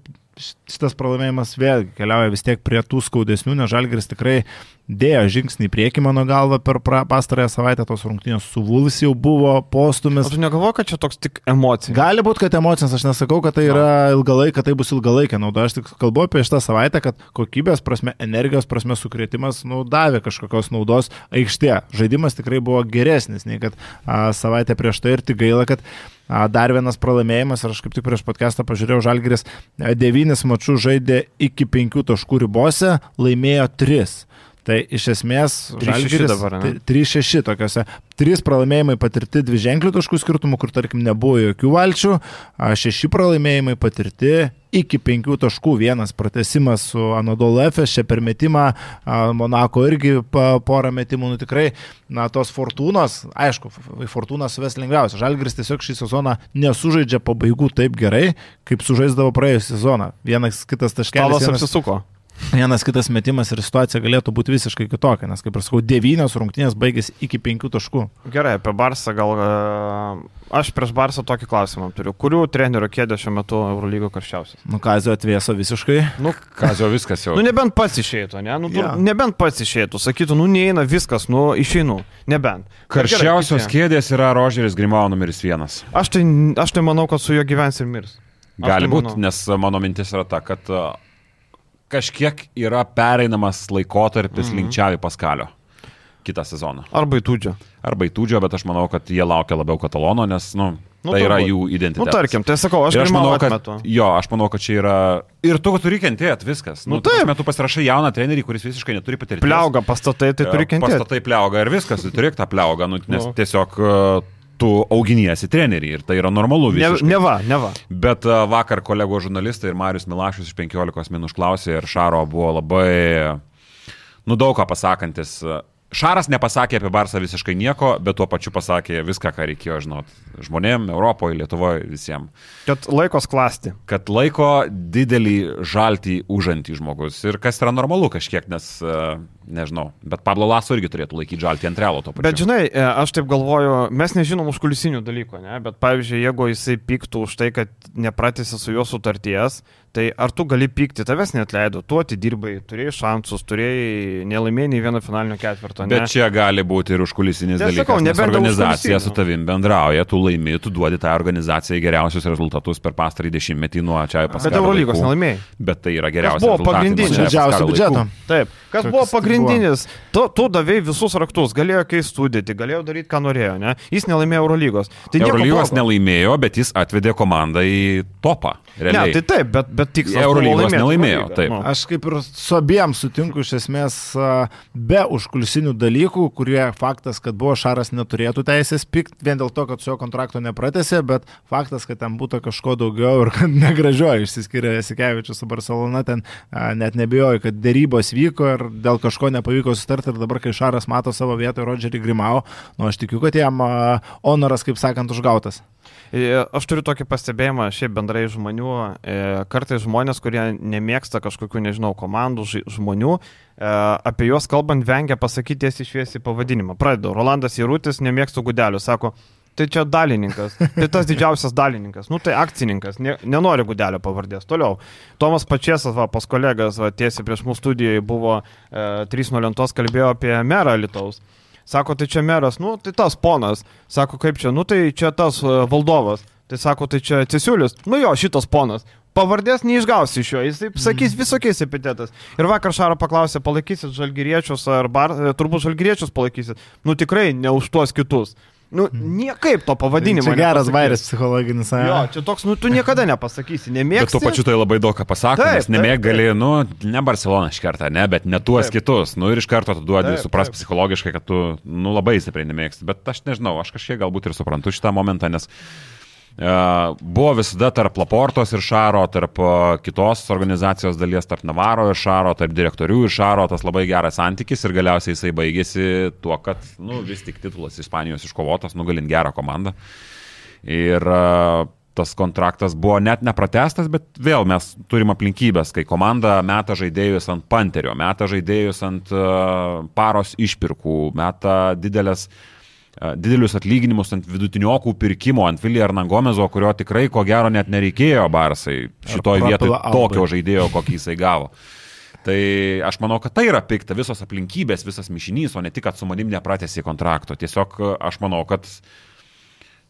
šitas pralaimėjimas vėl keliauja vis tiek prie tų skaudesnių, nes Žalgiris tikrai dėjo žingsnį į priekį mano galva per pastarąją savaitę tos rungtynės su Vulvis jau buvo postumis. Aš negalvoju, kad čia toks tik emocija. Gali būti, kad emocinis, aš nesakau, kad tai yra ilgalaikė, kad tai bus ilgalaikė nauda. Aš tik kalbu apie šitą savaitę, kad kokybės prasme, energijos prasme sukrėtimas nu, davė kažkokios naudos aikštė. Žaidimas tikrai buvo geresnis nei kad a, savaitę prieš tai ir tik gaila, kad a, dar vienas pralaimėjimas ir aš kaip tik prieš podcastą pažiūrėjau, Žalgiris a, devynis mačių žaidė iki penkių taškų ribose, laimėjo tris. Tai iš esmės 3-6 Žalgiris dabar, ne? 3-6 tokiuose. 3 pralaimėjimai patirti dvi ženklių taškų skirtumų, kur tarkim nebuvo jokių valčių, 6 pralaimėjimai patirti iki 5 taškų, vienas pratesimas su Anadolu Efes, čia per metimą, Monako irgi porą metimų, nu tikrai, na, tos fortūnos, aišku, f- į fortūną suves lengviausia. Žalgiris tiesiog šį sezoną nesužaidžia pabaigų taip gerai, kaip sužaisdavo praėjusią sezoną. Vienas kitas taškelis. Vienas, apsisuko. Vienas kitas metimas ir situacija galėtų būti visiškai kitokia, nes, kaip ir sakau, devynios rungtynės baigėsi iki penkių taškų. Gerai, apie Barsą gal... e, Aš prieš Barsą tokį klausimą turiu. Kurių trenerių kėdė šiuo metu Eurolygo karščiausias? Nu, Kazio atvėso visiškai. Nu, Kazio viskas jau. nu, nebent pats išeitų, ne? Nu, yeah. Nebent pats išeitų, sakytų, nu, neįeina viskas, nu, išeinu. Nebent. Karščiausios gerai, kėdės yra Rožeris Grimau numeris vienas. Aš tai, aš tai manau, kad su juo gyvens ir mirs. Gali tai būti, nes mano mintis yra ta, kad kažkiek yra pereinamas laikotarpis mm -hmm. linkčiavi Paskalio kitą sezoną. Arba į Tudžią. Arba į Tudžio, bet aš manau, kad jie laukia labiau Katalono, nes nu, Nu, tai yra turbūt. jų Nu, identitetas. tarkim, tai sakau, aš, Ir aš manau, kad, atmetu. jo, aš manau, kad čia yra. Ir tu turi kentėti viskas. Nu, ta taip. prasme, Tu pasirašai jauną trenerį, kuris visiškai neturi patirties. Pliauga pastatai, tai turi kentėti. Pastatai pliauga ir viskas, tu turi tą pliaugą, nu, nes Nu. tiesiog tu auginiesi trenerį ir tai yra normalu visiškai. ne va, ne va. Bet vakar kolego žurnalistai ir Marius Milašius iš 15 min užklausė ir Šaro buvo labai, nu daug ką pasakantis. Šaras nepasakė apie Barsą visiškai nieko, bet tuo pačiu pasakė viską, ką reikėjo žinot. Žmonėm, Europoje, Lietuvoje, visiems. Kad laikos klasti. Kad laiko didelį žaltį užantį žmogus. Ir kas yra normalu kažkiek, nes, nežinau, bet Pablo Laso irgi turėtų laikyti žaltį ant realo to pačiu. Bet žinai, e, aš taip galvoju, mes nežinom užkulisinių dalykų, ne? bet pavyzdžiui, jeigu jisai piktų už tai, kad nepratėsi su juo sutarties, tai ar tu gali pykti, tavęs net leido, tu atidirbai, turėjai šansus, turėjai nelaimėjai nei vieno finalinio ketvirto. Ne? Bet čia gali būti ir užkulisinis Tai aš dalykas. sakau, nes organizacija su tavim bendrauja, tu laimi, tu duodi tą organizacijai geriausius rezultatus per pastarį dešimtmetį nuo čia pas. Bet Eurolygos nelaimėjai. Bet tai yra geriausias. buvo rezultatas nuo pagrindinis? Biudžetą. laikų. Taip. Kas buvo tai pagrindinis? Tu, tu davėjai visus raktus, galėjo keisti sudėti, galėjo daryti, ką norėjo, ne? Jis nelaimėjo Eurolygos. Tai Eurolygos nelaimėjo, bet jis atvedė komandą į topą. Ne, Realiai. tai taip, bet, bet tikslas. Eurolygos nelaimėjo, Eurolygą. taip. Nu. Aš kaip ir su abiem sutinku iš esmės be užkulisinių dalykų, kurie faktas, kad buvo Šaras neturėtų teisės pikti, vien dėl to, kad su jo kontrakto nepratėsi, bet faktas, kad ten būtų kažko daugiau ir kad <laughs> negražioji išsiskiria Jasikevičius su Barcelona, ten net nebijoju, kad dėrybos vyko ir dėl kažko nepavyko sutarti ir dabar, kai Šaras mato savo vietą Rodžerį Grimau, nu aš tikiu, kad jam honoras, kaip sakant, užgautas. E, Aš turiu tokį pastebėjimą, šiaip bendrai žmonių, e, kartais žmonės, kurie nemėgsta kažkokių, nežinau, komandų, žmonių, e, apie juos kalbant vengia pasakyti tiesiai šviesiai pavadinimą. Pradedu, Rolandas Įrūtis nemėgsta gudelių, sako, tai čia dalininkas, tai tas didžiausias dalininkas, nu tai akcininkas, ne, nenori gudelio pavardės. Toliau, Tomas Pačiasas, va, pas kolegas, va, tiesiai prieš mūsų studijoje buvo e, 3 lentos, kalbėjo apie merą Lietuvos. Sako, tai čia meras, nu, tai tas ponas. Sako, kaip čia, nu, tai čia tas e, valdovas. Tai sako, tai čia Cesiulis. Nu jo, šitas ponas. Pavardės neišgausi iš jo, jis taip sakys visokiais epitetais. Ir vakar Šaro paklausė, palaikysit žalgyriečius ar bar, e, turbūt žalgyriečius palaikysit. Nu tikrai ne už tuos kitus. Nu, niekaip to pavadinimo. Čia geras vairas psichologinis. a? Jo, čia toks, nu, tu niekada nepasakysi, Bet nemėgsti. tuo pačiu tai labai daug ką pasako, Taip, nes nemėg gali, nu, ne Barcelona iš karto, ne, bet ne tuos Taip. kitus. Nu ir iš karto tu duodi supras taip. psichologiškai, kad tu, nu, labai stipriai nemėgsti. Bet aš nežinau, aš kažkiek galbūt ir suprantu šitą momentą, nes buvo visada tarp Laportos ir Šaro, tarp uh, kitos organizacijos dalies, tarp Navaro ir Šaro, tarp direktorių ir Šaro tas labai geras santykis ir galiausiai jisai baigėsi tuo, kad, nu, vis tik titulas Ispanijos iškovotas, nugalint gerą komandą. Ir uh, tas kontraktas buvo net nepratestas, bet vėl mes turim aplinkybės, kai komanda meta žaidėjus ant panterio, meta žaidėjus ant paros išpirkų, meta didelės uh, didelius atlyginimus ant vidutiniokų pirkimo, ant Vilija Arnagomezo, kurio tikrai ko gero net nereikėjo Barsai šitoj Ar vietoj Prapila Albai. tokio žaidėjo, kokį jisai gavo. Tai aš manau, kad tai yra pikta, visos aplinkybės, visas mišinys, o ne tik, kad su manim nepratėsi kontrakto. Tiesiog aš manau, kad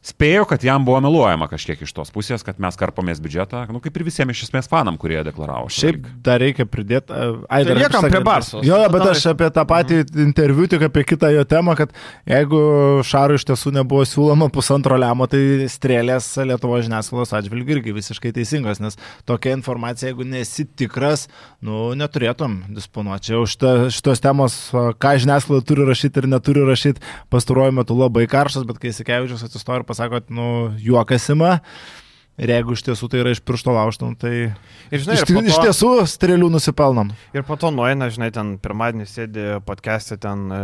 spėjau, kad jam buvo meluojama kažkiek iš tos pusės, kad mes karpomės biudžetą, nu kaip ir visiems iš esmės fanam, kurie deklaravo. Šiaip dar reikia pridėti. Ai, dar liekam prie Barsos. Jo, bet aš apie tą patį interviu, tik apie kitą jo temą, kad jeigu Šarui iš tiesų nebuvo siūloma pusantro lemo, tai strėlės Lietuvo žiniasklaidos atžvilgių irgi visiškai teisingos, nes tokia informacija, jeigu nesi tikras, nu, neturėtum disponuoti. Čia už ta, šitos temos, ką žiniasklaida turi rašyti ir neturi rašyti, pastaruoju metu labai karštas, bet kai Sikevičius atsistoja ir pasako, kad, nu, juokasima. Ir jeigu iš tiesų tai yra iš piršto laužtum, tai Ir, žinai, iš, ir po iš to- tiesų strėlių nusipelnom. Ir po to nueina, žinai, ten pirmadienį sėdi podcast'e ten e,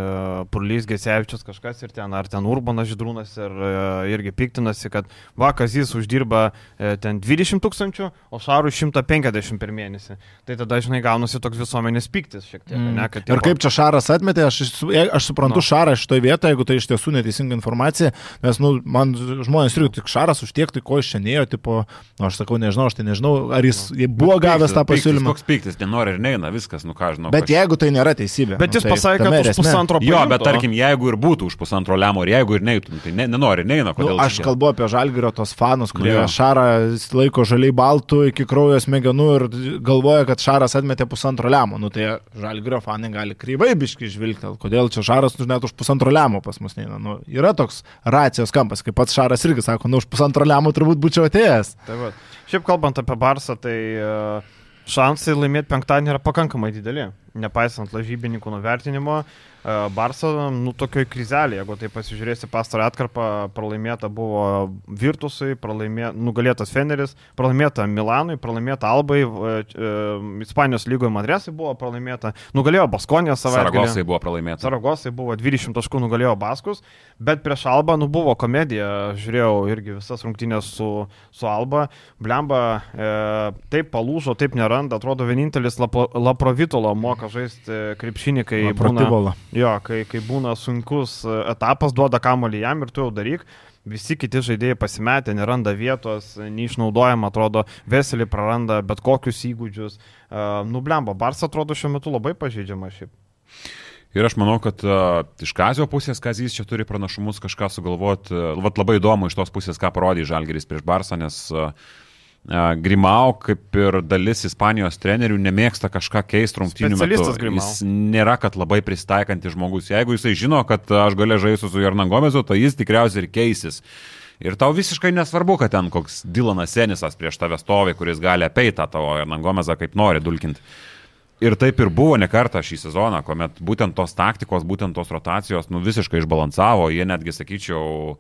Purlys Gesevičius kažkas ir ten, ar ten Urbanas Židrūnas ir e, irgi piktinasi, kad vakas jis uždirba e, ten 20 tūkstančių, o Šarų 150 per mėnesį. Tai tada, žinai, gaunasi toks visuomenės piktis šiek tiek, mm. ne? Kad, Ir kaip čia Šaras atmetė, aš, aš suprantu Nu. no. Šarą šitoje vietoje, jeigu tai iš tiesų neteisinga informacija, nes nu, man žmonės turi tik Šaras už tiek, tai ko iš čia neėjo, tipo, nu, aš sakau, nežinau, aš tai nežinau, ar jis no. buvo gavęs tą pasiūlymą. Koks piktis, nenori ir neina, viskas, nu ką žinau. Bet kas- jeigu tai nėra teisybė. Bet nu, jis tai pasakė, kad už pusantro Jo, bet tarkim, jeigu ir būtų už pusantro lemo, ir jeigu ir neįtum, tai ne, nenori, neina, Nu, kodėl. aš čia? kalbu apie žalgerio tos fanus, kurie Nu. Šarą laiko žaliai baltų iki kraujo smegenų ir galvoja, kad Šaras atmetė pusantro lemo. Nu, tai žalgerio fanai gali kryvai biški žvilgti, kodėl čia Šaras nu, net už pusantro lemo pas mus neina. Nu, yra toks racijos kampas, kaip pats Šaras irgi sako, nu už pusantro lemo turbūt būčiau atėjęs. Tai va. Šiaip kalbant apie Barsą, tai e, šansai laimėti penktadienį yra pakankamai dideli, nepaisant lažybininkų nuvertinimo. Barsa, nu, tokioj krizelėje, jeigu tai pasižiūrėsi pastarą atkarpą, pralaimėta buvo Virtusui, pralaimė, nugalėtas Feneris, pralaimėta Milanui, pralaimėta Albai, e, e, Ispanijos lygoje Madresai buvo pralaimėta, nugalėjo Baskonė savaitę. Saragosai buvo pralaimėta. Saragosai buvo 20 taškų nugalėjo Baskus, bet prieš Albą, nu, buvo komedija, žiūrėjau irgi visas rungtynės su, su Alba, Blemba e, taip palūžo, taip neranda, atrodo vienintelis Lapo, Laprovitolo moka žaisti krepšinį, kai būna... Jo, kai, kai būna sunkus e, etapas, duoda kamolį jam ir tu jau daryk. Visi kiti žaidėjai pasimetę, neranda vietos, neišnaudojama, atrodo, Veselį praranda bet kokius įgūdžius. Uh, nublemba, Bars atrodo šiuo metu labai pažeidžiama šiaip. Ir aš manau, kad uh, iš Kazio pusės Kazys čia turi pranašumus kažką sugalvoti. Uh, vat labai įdomu iš tos pusės, ką parodė Žalgeris prieš Barsą, nes uh, Grimau, kaip ir dalis Ispanijos trenerių, nemėgsta kažką keisti rungtynių metu. Jis nėra, kad labai pristaikantis žmogus. Jeigu jisai žino, kad aš galiu žaisti su Jarnagomezu, tai jis tikriausiai ir keisis. Ir tau visiškai nesvarbu, kad ten koks Dilanas Senisas prieš tave stovi, kuris gali apeiti tą tavo Jarnagomezą kaip nori dulkinti. Ir taip ir buvo ne kartą šį sezoną, kuomet būtent tos taktikos, būtent tos rotacijos, nu visiškai išbalansavo, jie netgi, sakyčiau,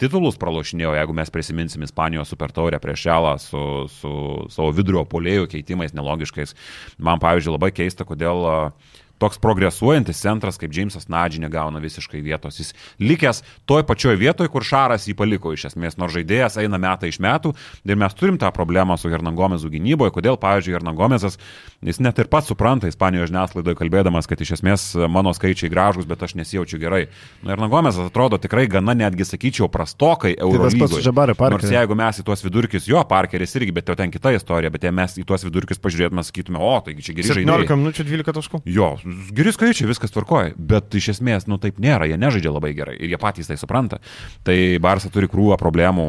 titulus pralošinėjo, jeigu mes prisiminsim Ispanijos super taurę prieš Šelą su, su savo vidurio polėjų keitimais nelogiškais. Man, pavyzdžiui, labai keista, kodėl uh, toks progresuojantis centras kaip Džeimsas Nadži negauna visiškai vietos. Jis likęs toj pačioj vietoje, kur Šaras jį paliko iš esmės, nors žaidėjas eina metai iš metų ir mes turim tą problemą su Hernagomezu gynyboje, kodėl, pavyzdžiui, Hernagomezas, jis net ir pats supranta Ispanijos žiniasklaidoje kalbėdamas, kad iš esmės mano skaičiai gražus, bet aš nesijaučiu gerai. Nu, Hernagomezas atrodo tikrai gana netgi, sakyčiau, prastokai Eurolygoje. Tai nors jeigu mes į tuos vidurkius, jo, Parkeris irgi, bet jau ten kita istorija, bet jei mes į tuos vidurkius pažiūrėtume, sakytume, o, taigi čia geri žaidėjai. 17 minučių 12 taškų. Jo, geri skaičiai, viskas tvarkoja, bet iš esmės, nu taip nėra, jie nežaidžia labai gerai ir jie patys tai supranta. Tai Barsa turi krūvą problemų,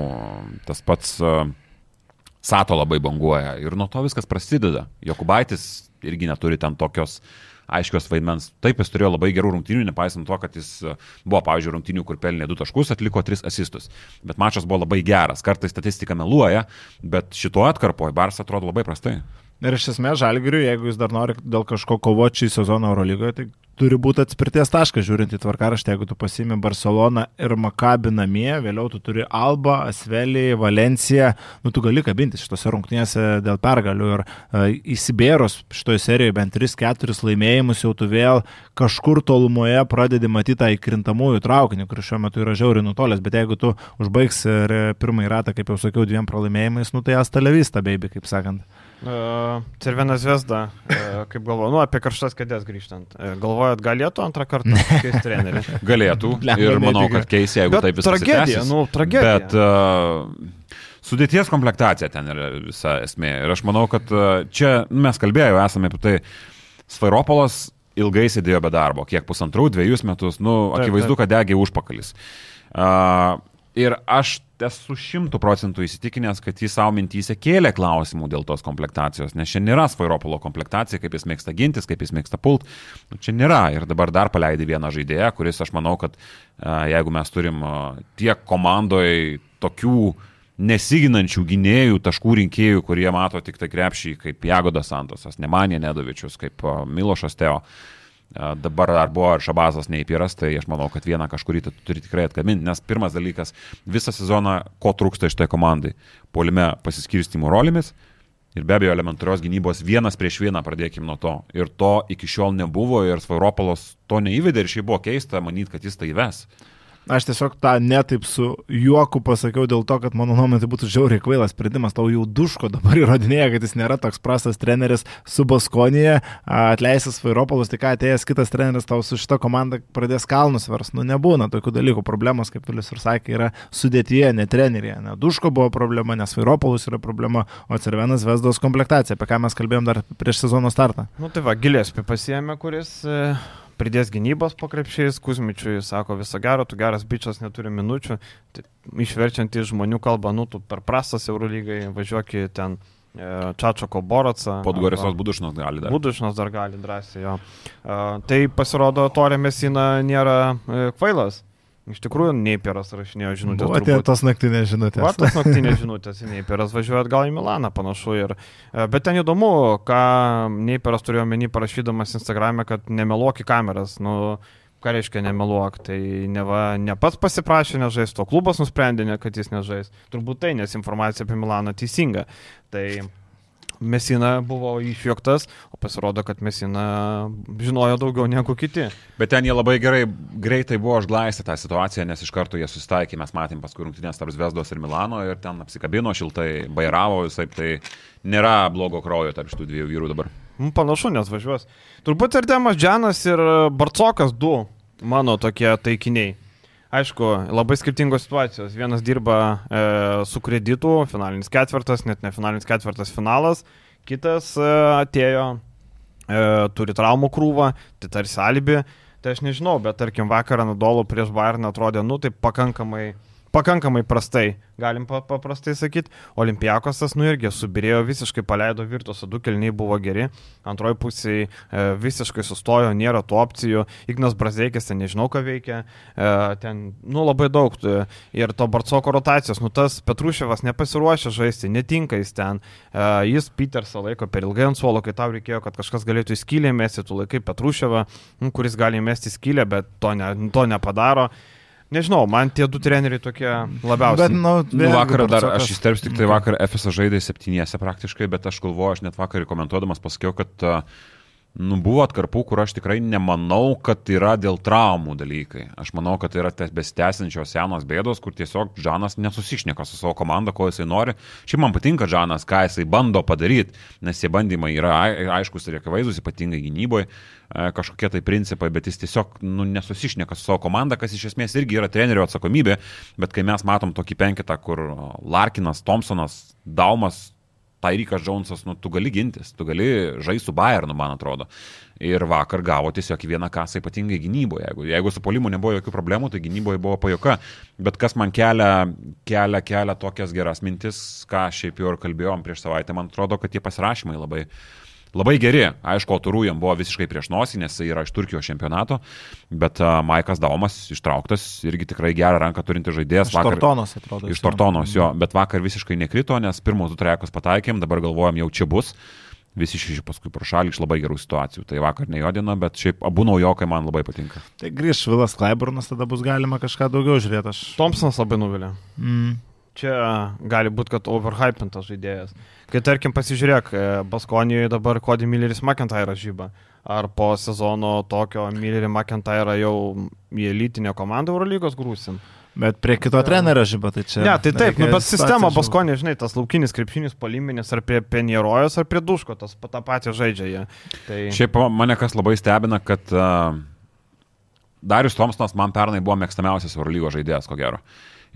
tas pats uh, Sato labai banguoja ir nuo to viskas prasideda. Jokubaitis irgi neturi ten tokios aiškios vaidmens. Taip, jis turėjo labai gerų rungtynių, nepaisant to, kad jis e, buvo, pavyzdžiui, rungtynių, kur pelnė 2 taškus, atliko 3 asistus. Bet mačas buvo labai geras. Kartais statistika meluoja, bet šituo atkarpoje Barsas atrodo labai prastai. Ir iš esmės Žalgiriui, jeigu jis dar nori dėl kažko kovoti šį sezoną Eurolygoje, tai turi būti atspirties taškas žiūrint į tvarkaraštį, jeigu tu pasimi Barceloną ir Makabi namie, vėliau tu turi Alba, Asvelį, Valenciją, nu tu gali kabinti šitose rungtynėse dėl pergalių. Ir uh, įsibėros šitoje serijoje bent 3-4 laimėjimus jau tu vėl kažkur tolumoje pradedi matyti tą įkrintamųjų traukinį, kuris šiuo metu yra žiauriai nutolęs, bet jeigu tu užbaigsi pirmąjį ratą, kaip jau sakiau, dviem pralaimėjimais, nu tai astalevista, baby, kaip sakant. Uh, Cervena Zvezda, uh, kaip galvoju, nu apie karštas kėdės grįžtant. Uh, galvojat, galėtų antrą kartą keisti trenerių? <laughs> galėtų ir manau, kad keis, jeigu Bet taip viskas. Tragedija, nu, tragedija. Bet uh, sudėties komplektacija ten yra visa esmė. Ir aš manau, kad uh, čia nu, mes kalbėjome, esame apie tai. Svairopolas ilgai sėdėjo be darbo, kiek pusantrų, dviejus metus, nu, taip, akivaizdu, taip. kad degė užpakalis. Uh, Ir aš esu šimtų procentų įsitikinęs, kad jis savo mintys kėlė klausimų dėl tos komplektacijos, nes čia nėra Svairopolo komplektacija, kaip jis mėgsta gintis, kaip jis mėgsta pult. Nu, čia nėra. Ir dabar dar paleidai vieną žaidėją, kuris aš manau, kad jeigu mes turim tiek komandoje tokių nesiginančių gynėjų, taškų rinkėjų, kurie mato tik tai krepšį kaip Jagodas Santosas, Nemanė Nedovičius, kaip Milošas Teo. Uh, Dabar ar buvo ar Šabazas neįpyras, tai aš manau, kad vieną kažkurį tu turi tikrai atkaminti, nes pirmas dalykas, visą sezoną, ko trūksta iš tai komandai - polime pasiskirstimų rolėmis ir be abejo elementarios gynybos vienas prieš vieną pradėkim nuo to. Ir to iki šiol nebuvo ir Svairopolos to neįvedė ir šiaip buvo keista manyti, kad jis tai ves. Aš tiesiog tą netaip su juoku pasakiau dėl to, kad mano nuomonė tai būtų žiauriai kvailas sprendimas. Tau jau duško dabar <laughs> įrodinėja, kad jis nėra toks prastas treneris su Baskonėje, atleisęs Vairopolas, ką atėjęs kitas treneris tau su šita komanda pradės kalnus vers. Nu, nebūna tokių dalykų. Problemos, kaip Vilius ir sakė, yra sudėtyje, ne trenerėje. Ne duško buvo problema, nes Vairopolas yra problema, o Cervenas Vesdos komplektacija, apie ką mes kalbėjom dar prieš sezono startą. Nu tai va, gilės pasijėmė, kuris... E pridės gynybos po krepšiais, Kuzmičiui sako viso gero, tu geras bičias, neturi minučių, tai išverčiant į žmonių kalbą, nu, tu per prastas Eurolygai važiuok į ten e, Čačoko Borocą. Podgorisos Budušnos gali dar. Budušnos dar gali drąsiai, jo. Uh, tai pasirodo, Torė Mesina nėra uh, kvailas. Iš tikrųjų, Neipieras rašinėjo žinutės. O atėjo tos naktinės žinutės. O tos naktinės žinutės, Neipieras važiuoja atgal į Milaną panašu. Ir, e, bet ten įdomu, ką Neipieras turėjo menį parašydamas Instagram'e, kad nemeluok į kameras. Nu, Ką reiškia nemeluok, tai ne, va, ne pats pasiprašė nežaisti, o klubas nusprendė, ne, kad jis nežais. Turbūt tai, nes informacija apie Milaną teisinga. Tai Mesina buvo išjuoktas, o pasirodo, kad Mesina žinojo daugiau negu kiti. Bet ten jie labai gerai, greitai buvo užglaistę tą situaciją, nes iš karto jie susitaikė, mes matėm paskui rungtynės tarp Vesdos ir Milano ir ten apsikabino šiltai, bairavo visai, tai nėra blogo kraujo tarp šitų dviejų vyrų dabar. Mm, Panašu, nes važiuos. Turbūt ir Demas Džanas ir Barcokas du mano tokie taikiniai. Aišku, labai skirtingos situacijos. Vienas dirba e, su kreditu, finalinis ketvirtas, net ne finalinis ketvirtas finalas. Kitas e, atėjo, e, turi traumų krūvą, tai tarsi alibi. Tai aš nežinau, bet tarkim vakarą Nadolo prieš Bayerną atrodė, nu tai pakankamai pakankamai prastai, galim pa paprastai sakyti. Olimpiakosas, nu irgi subirėjo, visiškai paleido virtuose, du kelniai buvo geri, antroji pusė e, visiškai sustojo, nėra tų opcijų. Ignas Brazeikis ten nežinau, ką veikia, e, ten, nu labai daug. Ir to Barcoko rotacijos, nu tas Petruševas nepasiruošė žaisti, netinka jis ten. E, jis Petersą laiko per ilgai ant suolo, kai tau reikėjo, kad kažkas galėtų į skylę mesti, tu laikai Petruševą, nu, kuris gali mesti skylę, bet to, ne, to nepadaro. Nežinau, man tie du treneriai tokie labiausiai. Bet, nu, Nu, vakar dar, aš įsterpsiu tik tai vakar FSA žaidė septyniese praktiškai, bet aš galvoju, aš net vakar komentuodamas pasakiau, kad a, nu, buvo atkarpų, kur aš tikrai nemanau, kad yra dėl traumų dalykai. Aš manau, kad yra besitęsiančios senos bėdos, kur tiesiog Žanas nesusišneka su savo komanda, ko jisai nori. Šiaip man patinka Žanas, ką jisai bando padaryti, nes tie bandymai yra ai- aiškus ir akivaizdus, ypatingai gynyboje, kažkokie tai principai, bet jis tiesiog nu, nesusišneka su savo komanda, kas iš esmės irgi yra trenerio atsakomybė, bet kai mes matom tokį penketą, kur Larkinas, Thompsonas, Daumas, Tyrikas Jonesas, nu, tu gali gintis, tu gali žaisti su Bayernu, man atrodo. Ir vakar gavo tiesiog vieną kasą ypatingai gynyboje. Jeigu, jeigu su polimu nebuvo jokių problemų, tai gynyboje buvo pajoka. Bet kas man kelia, kelia, kelia tokias geras mintis, ką šiaip jau ir kalbėjom prieš savaitę, man atrodo, kad tie pasirašymai labai, labai geri. Aišku, Oturų jam buvo visiškai prieš nosį, nes jis yra iš Turkijos čempionato, bet Maikas Daumas ištrauktas, irgi tikrai gerą ranką turinti žaidėjas. Iš Tortonos atrodo. Iš. Tortonos jo, bet vakar visiškai nekrito, nes pirmus du trekus pataikėm, dabar galvojam jau čia bus. Visi šeši paskui pro šalį iš labai gerų situacijų. Tai vakar nejodino, bet šiaip abu naujokai man labai patinka. Tai grįž Vilas Klaiburnas, tada bus galima kažką daugiau žiūrėti. Aš... Thompsonas labai nuvilė. Mm. Čia gali būti, kad overhypintas žaidėjas. Kai tarkim pasižiūrėk, e, Baskonijoje dabar Cody Milleris McIntyre žyba. Ar po sezono tokio Millerį McIntyre jau į elitinę komandą Eurolygos grūsim? Bet prie kito trenerio žyba, tai čia. Ne, tai taip, nu, bet sistema. Baskonė, žinai, tas laukinis krepšinis poliminis ar prie Penierojos, ar prie Duško, tas tą patį žaidžia jie. Tai... Šiaip mane kas labai stebina, kad uh, Darius Tomsonas man pernai buvo mėgstamiausias Eurolygos žaidėjas, ko gero.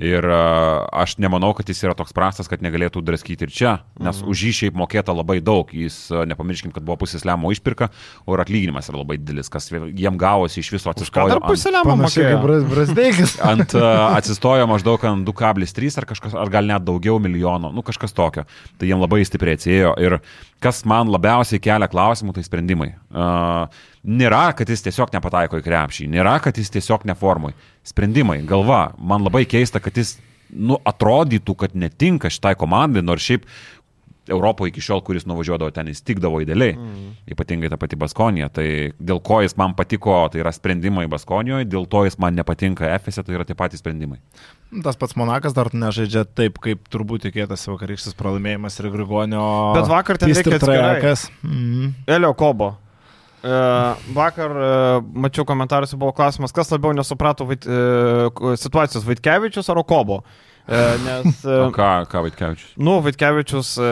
Ir uh, aš nemanau, kad jis yra toks prastas, kad negalėtų draskyti ir čia, nes Mhm. už jį šiaip mokėta labai daug. Jis, uh, nepamirškim, kad buvo pusės lemo išpirka, o ir atlyginimas yra labai didelis, kas jiem gavosi iš viso atsistojo. dar ant- pusilėmą Panašiai mokėjo? Brasdeikis. <laughs> ant, uh, atsistojo maždaug ant 2,3 ar kažkas, ar gal net daugiau milijono, nu kažkas tokio. Tai jiem labai stipriai atsėjo. Ir kas man labiausiai kelia klausimų, tai sprendimai. Uh, nėra, kad jis tiesiog nepataiko į krepšį, nėra, kad jis tiesiog neformui. Sprendimai, galva, man labai keista, kad jis nu, atrodytų, kad netinka šitai komandai, nors šiaip Europoje iki šiol, kuris nuvažiuodavo ten, jis tikdavo idealiai, mm. ypatingai ta pati Baskonija. Tai dėl ko jis man patiko, tai yra sprendimai Baskonijoje, dėl to jis man nepatinka Efese, tai yra tie patys sprendimai. Tas pats Monakas dar nežaidžia taip, kaip turbūt tikėtasi vakarykštis pralaimėjimas ir Grigonio. Bet vakar ten reikia atskirai. trajekas. Mm. Elio Kobo. E, vakar e, mačiau komentaruose buvo klausimas, kas labiau nesuprato vait, e, situacijos Vaitkevičius ar Kobo. E, nes, e, O ką, ką Vaitkevičius? nu, Vaitkevičius e,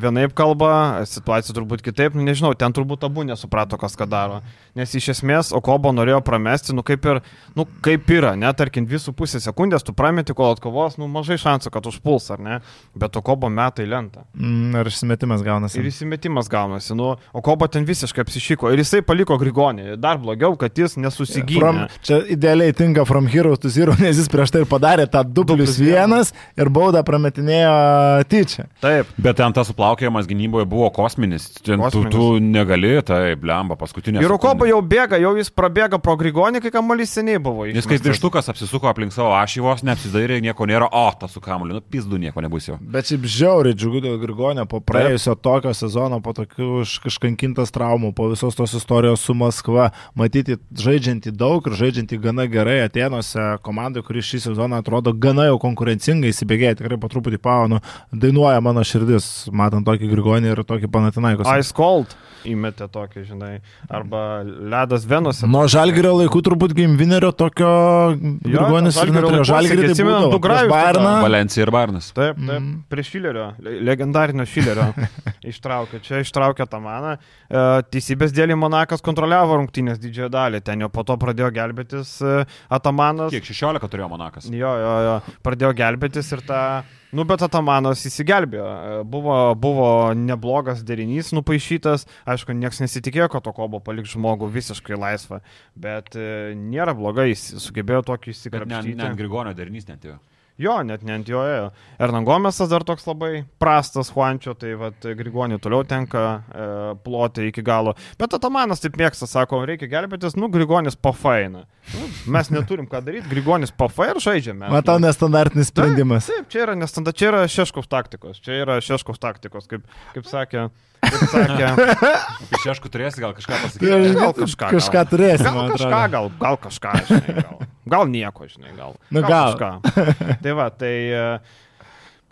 vienaip kalba, situacija turbūt kitaip, nu, nežinau, ten turbūt abu nesuprato, kas ką daro. Nes iš esmės Okobo norėjo pramesti, nu kaip ir, nu kaip yra, net tarkim, visų pusę sekundės tu prameti, kol atkovos, nu mažai šansų, kad užpuls, ar ne? Bet Okobo metai lentą. Mm, ir išsimetimas gaunasi. Ir įsimetimas gaunasi, nu, o Kobo ten visiškai apsišyko ir jisai paliko Grigonį. Dar blogiau, kad jis From, nesusigynė. čia idealiai tinka From Hero to Zero, <laughs> nes jis prieš tai ir padarė tą 2 plus vienas ir baudą prametinėjo tyčia. Taip. Bet ten tas suplaukėjimas gynyboje buvo kosminis. Ten Kosminis. Tu, tu negali, tai blemba, paskutinė. Ir Rukoba jau bėga, jau jis prabėga pro Grigonį, kai kamuolys seniai buvo. Jis kaip išmestas. vištukas apsisuko aplink savo ašį vos, neapsidairė, nieko nėra, o tas su kamuoliu, nu pizdu nieko nebus jau. Bet šiaip žiauriai džiugu dėl Grigonio po praėjusio tokio sezono, po tokių iškankintas traumų, po visos tos istorijos su Maskva, matyti žaidžiantį daug ir žaidžiantį gana gerai Atenuose komandai, kuri šį sezoną atrodo gana jau konkurencingai įsibėgėja, tikrai po truputį pavanu, dainuoja mano širdis, matant tokį Grigonį ir tokį Panatinaikos. Ice Cold įmetė tokį, žinai, arba Ledas Venose. Nuo Žalgirio laikų turbūt Gimvinerio tokio Grigonis ir Žalgirio neturėjo. Žalgirį tai atsimenu, būdavo. du grajus Prieš Bayerną. tada. Valencija ir Barnas. Taip, taip, Mhm. prie Šilerio, le- legendarinio Šilerio <laughs> ištraukė. Čia ištraukė tą maną. E, Teisybės dėlį Monakas kontroliavo rungtynės didžiąją dalį, ten jau po to pradėjo gelbėtis e, Atamanas. Kiek 16 turėjo Monakas? Jo, jo, jo, pradėjo gelbėtis ir tą, nu bet Atamanas įsigelbėjo. Buvo, buvo neblogas derinys nupaišytas, aišku, niekas nesitikėjo, kad Okobo paliks žmogų visiškai laisvą, bet e, nėra blogai, jis sugebėjo tokį Bet ne, ne Grigonio derinys net jau. Jo, net ne ant jo ėjo. Ernangomesas dar toks labai prastas Juančio, tai vad Grigonį toliau tenka e, ploti iki galo. Bet Atamanas taip mėgsta, sako, reikia gelbėtis, nu Grigonis pafaina. Nu, mes neturim ką daryti, Grigonis pafa ir žaidžiame. Matau nestandartinis sprendimas. Taip, čia yra nestanda, čia yra Šeškaus taktikos, čia yra Šeškaus taktikos, kaip, kaip sakė. Iš <laughs> aišku turėsi gal kažką Tai pasakyti. gal kažką, gal. Kažką turėsi, Gal man kažką, gal, gal kažką, žinai, gal, gal nieko, žinai, gal. Nu, gal. kažką. Tai va, tai e,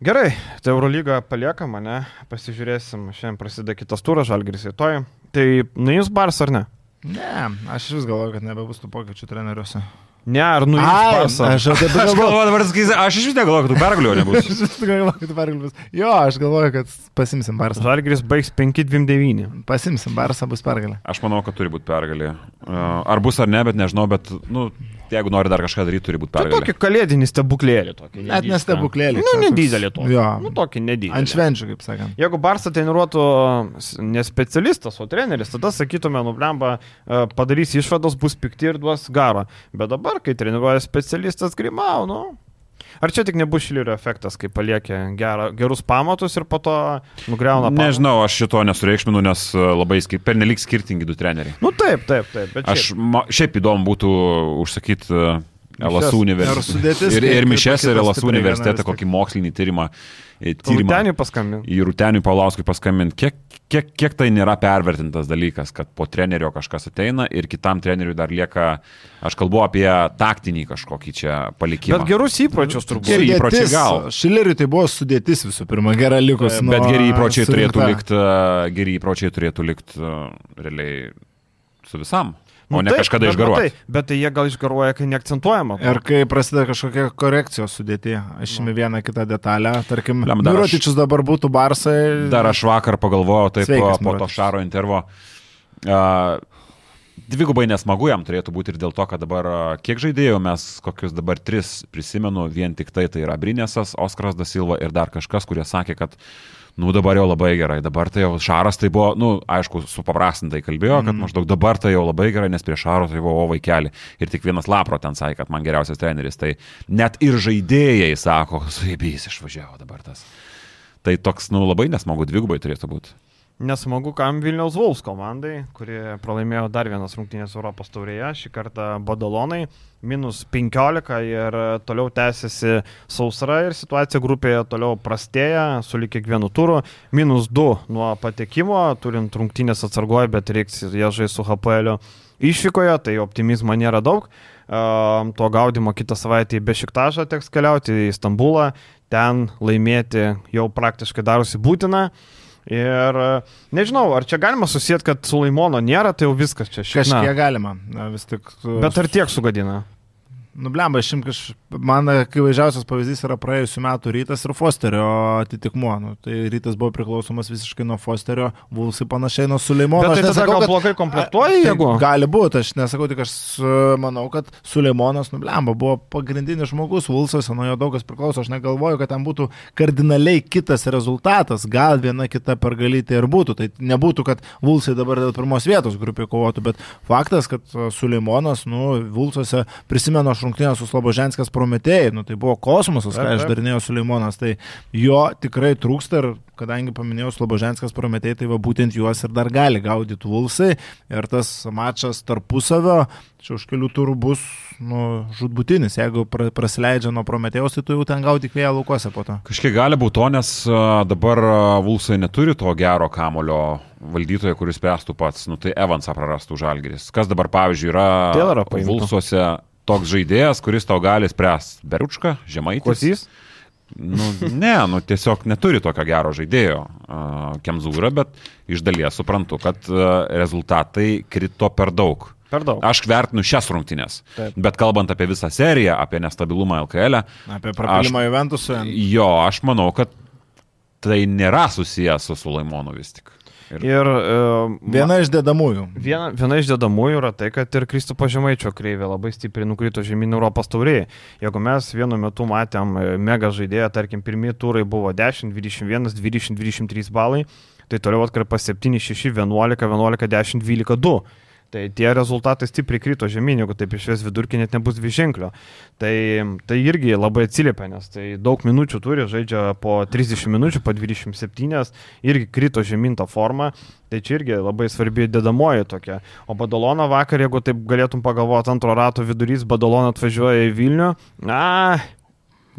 gerai, tai Eurolyga palieka mane, pasižiūrėsim, šiandien prasideda kitas turas, Žalgiris rytoj. Tai nuims Bars ar ne? Ne, aš vis galvoju, kad nebebus tų pokyčių treneriuose. Ne, ar nuims Barsą? aš <laughs> Aš galvoju. dabar sakysi, aš iš vis negalvoju, kad tų pergalių nebus. <laughs> Aš vis galvoju, kad pergalbės. Jo, aš galvoju, kad pasimsim Barsą. Žalgiris baigs 5-2-9. Pasimsim Barsą, bus pergalė. Aš manau, kad turi būti pergalė. Uh, Ar bus ar ne, bet nežinau, bet, nu, jeigu nori dar kažką daryti, turi būti Tai pergalė. tokį kalėdinį stebuklėlį. Tokį, Net nedidelį. nestebuklėlį. Nu, nedidelį to. Jo. Nu, tokį nedidelį. Ant švenčių, kaip sakant. Jeigu Barsą treniruotų ne specialistas, o treneris, tada sakytume, nublemba, e, padarys išvados, bus pikti ir duos garo. Bet dabar, kai treniruoja specialistas Grimau, nu. Ar čia tik nebus šilerio efektas, kai paliekia gerą, gerus pamatus ir po to nugriauna pamatus? Nežinau, aš šito nesureikšminu, nes uh, labai skir pernelik skirtingi du treneriai. Nu taip, taip, taip. Bet Aš, ma, šiaip įdomu būtų užsakyti uh, Mišias. LSU Ir universitetą. Ir, ir kaip Mišės, ir LSU universitetą, kokį mokslinį tyrimą. e, tyrimą Rūtenį paskambin. į Rūtenių Paulauskui paskambinti, kiek, kiek, kiek tai nėra pervertintas dalykas, kad po trenerio kažkas ateina ir kitam treneriui dar lieka, aš kalbu apie taktinį kažkokį čia palikimą. Bet gerus įpročius turbūt. Geri įpročiai gal. Šileriui tai buvo sudėtis visų pirma, gera likus. Bet geri įpročiai turėtų likti, geri įpročiai turėtų likti realiai su visam, o Nu ne taip, kažkada bet išgaruoti. matai, Bet tai jie gal išgaruoja, kai neakcentuojama. Ir kai prasideda kažkokia korekcijos sudėti, aš imi vieną kitą detalę, tarkim, Mirotičius dabar būtų Barsai. Dar aš vakar pagalvojau, taip Sveikas, po, po to. Šaro intervo. Uh, Dvigubai nesmagu jam turėtų būti ir dėl to, kad dabar, kiek žaidėjų mes, kokius dabar tris prisimenu, vien tik tai tai yra Brinėsas, Oskaras Dasilva ir dar kažkas, kurie sakė, kad nu dabar jau labai gerai, dabar tai jau Šaras tai buvo, nu aišku, supaprastintai kalbėjo, kad Mhm. maždaug dabar tai jau labai gerai, nes prieš Šaro tai buvo vaikeli. Ir tik vienas Lapro ten sakė, kad man geriausias treneris. Tai net ir žaidėjai sako, suėbys išvažiavo dabar tas. Tai toks, nu labai nesmagu, dvigubai turėtų būti. Nesmagu, kam Vilniaus Vulfs komandai, kuri pralaimėjo dar vienas rungtynės Europos taurėje, šį kartą Badalonai, minus 15 ir toliau tęsiasi sausra ir situacija grupėje toliau prastėja, su lyg kiekvienu turu, minus 2 nuo patekimo, turint rungtynės atsargoje, bet reiks ją žaisti su HPL išvykoje, tai optimizmo nėra daug. Tuo gaudimo kitą savaitę į Bešiktažą teks keliauti į Stambulą, ten laimėti jau praktiškai darosi būtina. Ir e, nežinau, ar čia galima susijęti, kad su Laimono nėra, tai jau viskas čia šiek Kažkiek galima. Vis tik. Bet ar tiek sugadina? Nublemba, šimt kaž... Man akivaizdžiausias pavyzdys yra praėjusiu metu rytas ir Fosterio atitikmuo. Nu, tai rytas buvo priklausomas visiškai nuo Fosterio, Vulsai panašiai nuo Suleimono. Bet tai tada nesakau, gal kad- blogai komplektuoji, Tai jeigu... Gali būti, aš nesakau, tik aš manau, kad Suleimonas nublemba, buvo pagrindinis žmogus, Vulsas, nuo jo daug kas priklauso, aš negalvoju, kad ten būtų kardinaliai kitas rezultatas, gal viena kita pergalytė ir būtų, tai nebūtų, kad Vulsai dabar dėl pirmos vietos grupėje kovotų, bet faktas, kad Suleimonas, nu, Vulsose prisimenu aš rungtynės su Sloboženskas prometėjai, nu, tai buvo kosmosas, ką išdarinėjo Suleimonas, tai jo tikrai trūksta ir kadangi paminėjau Sloboženskas prometėjai, tai va būtent juos ir dar gali gaudyti Vulsai ir tas mačas tarpusavio, čia už kelių turų bus nu, žudbutinis, jeigu pra, prasileidžia nuo prometėjos, tai tu jau ten gaudi vėją laukose po to. Kažkiek gali būti to, nes dabar Vulsai neturi to gero kamulio valdytojo, kuris spręstų pats. Nu tai Evansą prarastų žalgeris. Kas dabar, pavyzdžiui, yra. Vulsuose toks žaidėjas, kuris tau gali spręsti Beručką, Žemaitis. Kuosys? Nu, ne, nu tiesiog neturi tokio gero žaidėjo uh, Kemzūra, bet iš dalies suprantu, kad uh, rezultatai krito per daug. Per daug. Aš vertinu šias rungtynės. Taip. Bet kalbant apie visą seriją, apie nestabilumą LKL, e, Apie prapilimą Juventusui. jo, aš manau, kad tai nėra susijęs su Sulaimonu vis tik. Ir, uh, Viena iš dedamųjų. Viena, viena iš dedamųjų yra tai, kad ir Kristupo Žemaičio kreivė labai stipriai nukrito žemyn Europos tauriai. Jeigu mes vienu metu matėm e, mega žaidėją, tarkim, pirmieji turai buvo 10, 21, 20, 23 balai, tai toliau atkarpa 7, 6, 11, 11, 10, 12, 2. Tai tie rezultatai stipriai krito žemyn, jeigu taip išves vidurkį net nebus dviženklio. Tai, tai irgi labai atsiliepia, nes tai daug minučių turi, žaidžia po 30 minučių, po 27, irgi krito žemyn tą formą. Tai čia irgi labai svarbi dedamoji tokia. O Badalono vakar, jeigu taip galėtum pagalvoti, antro rato vidurys, Badalono atvažiuoja į Vilnių, na,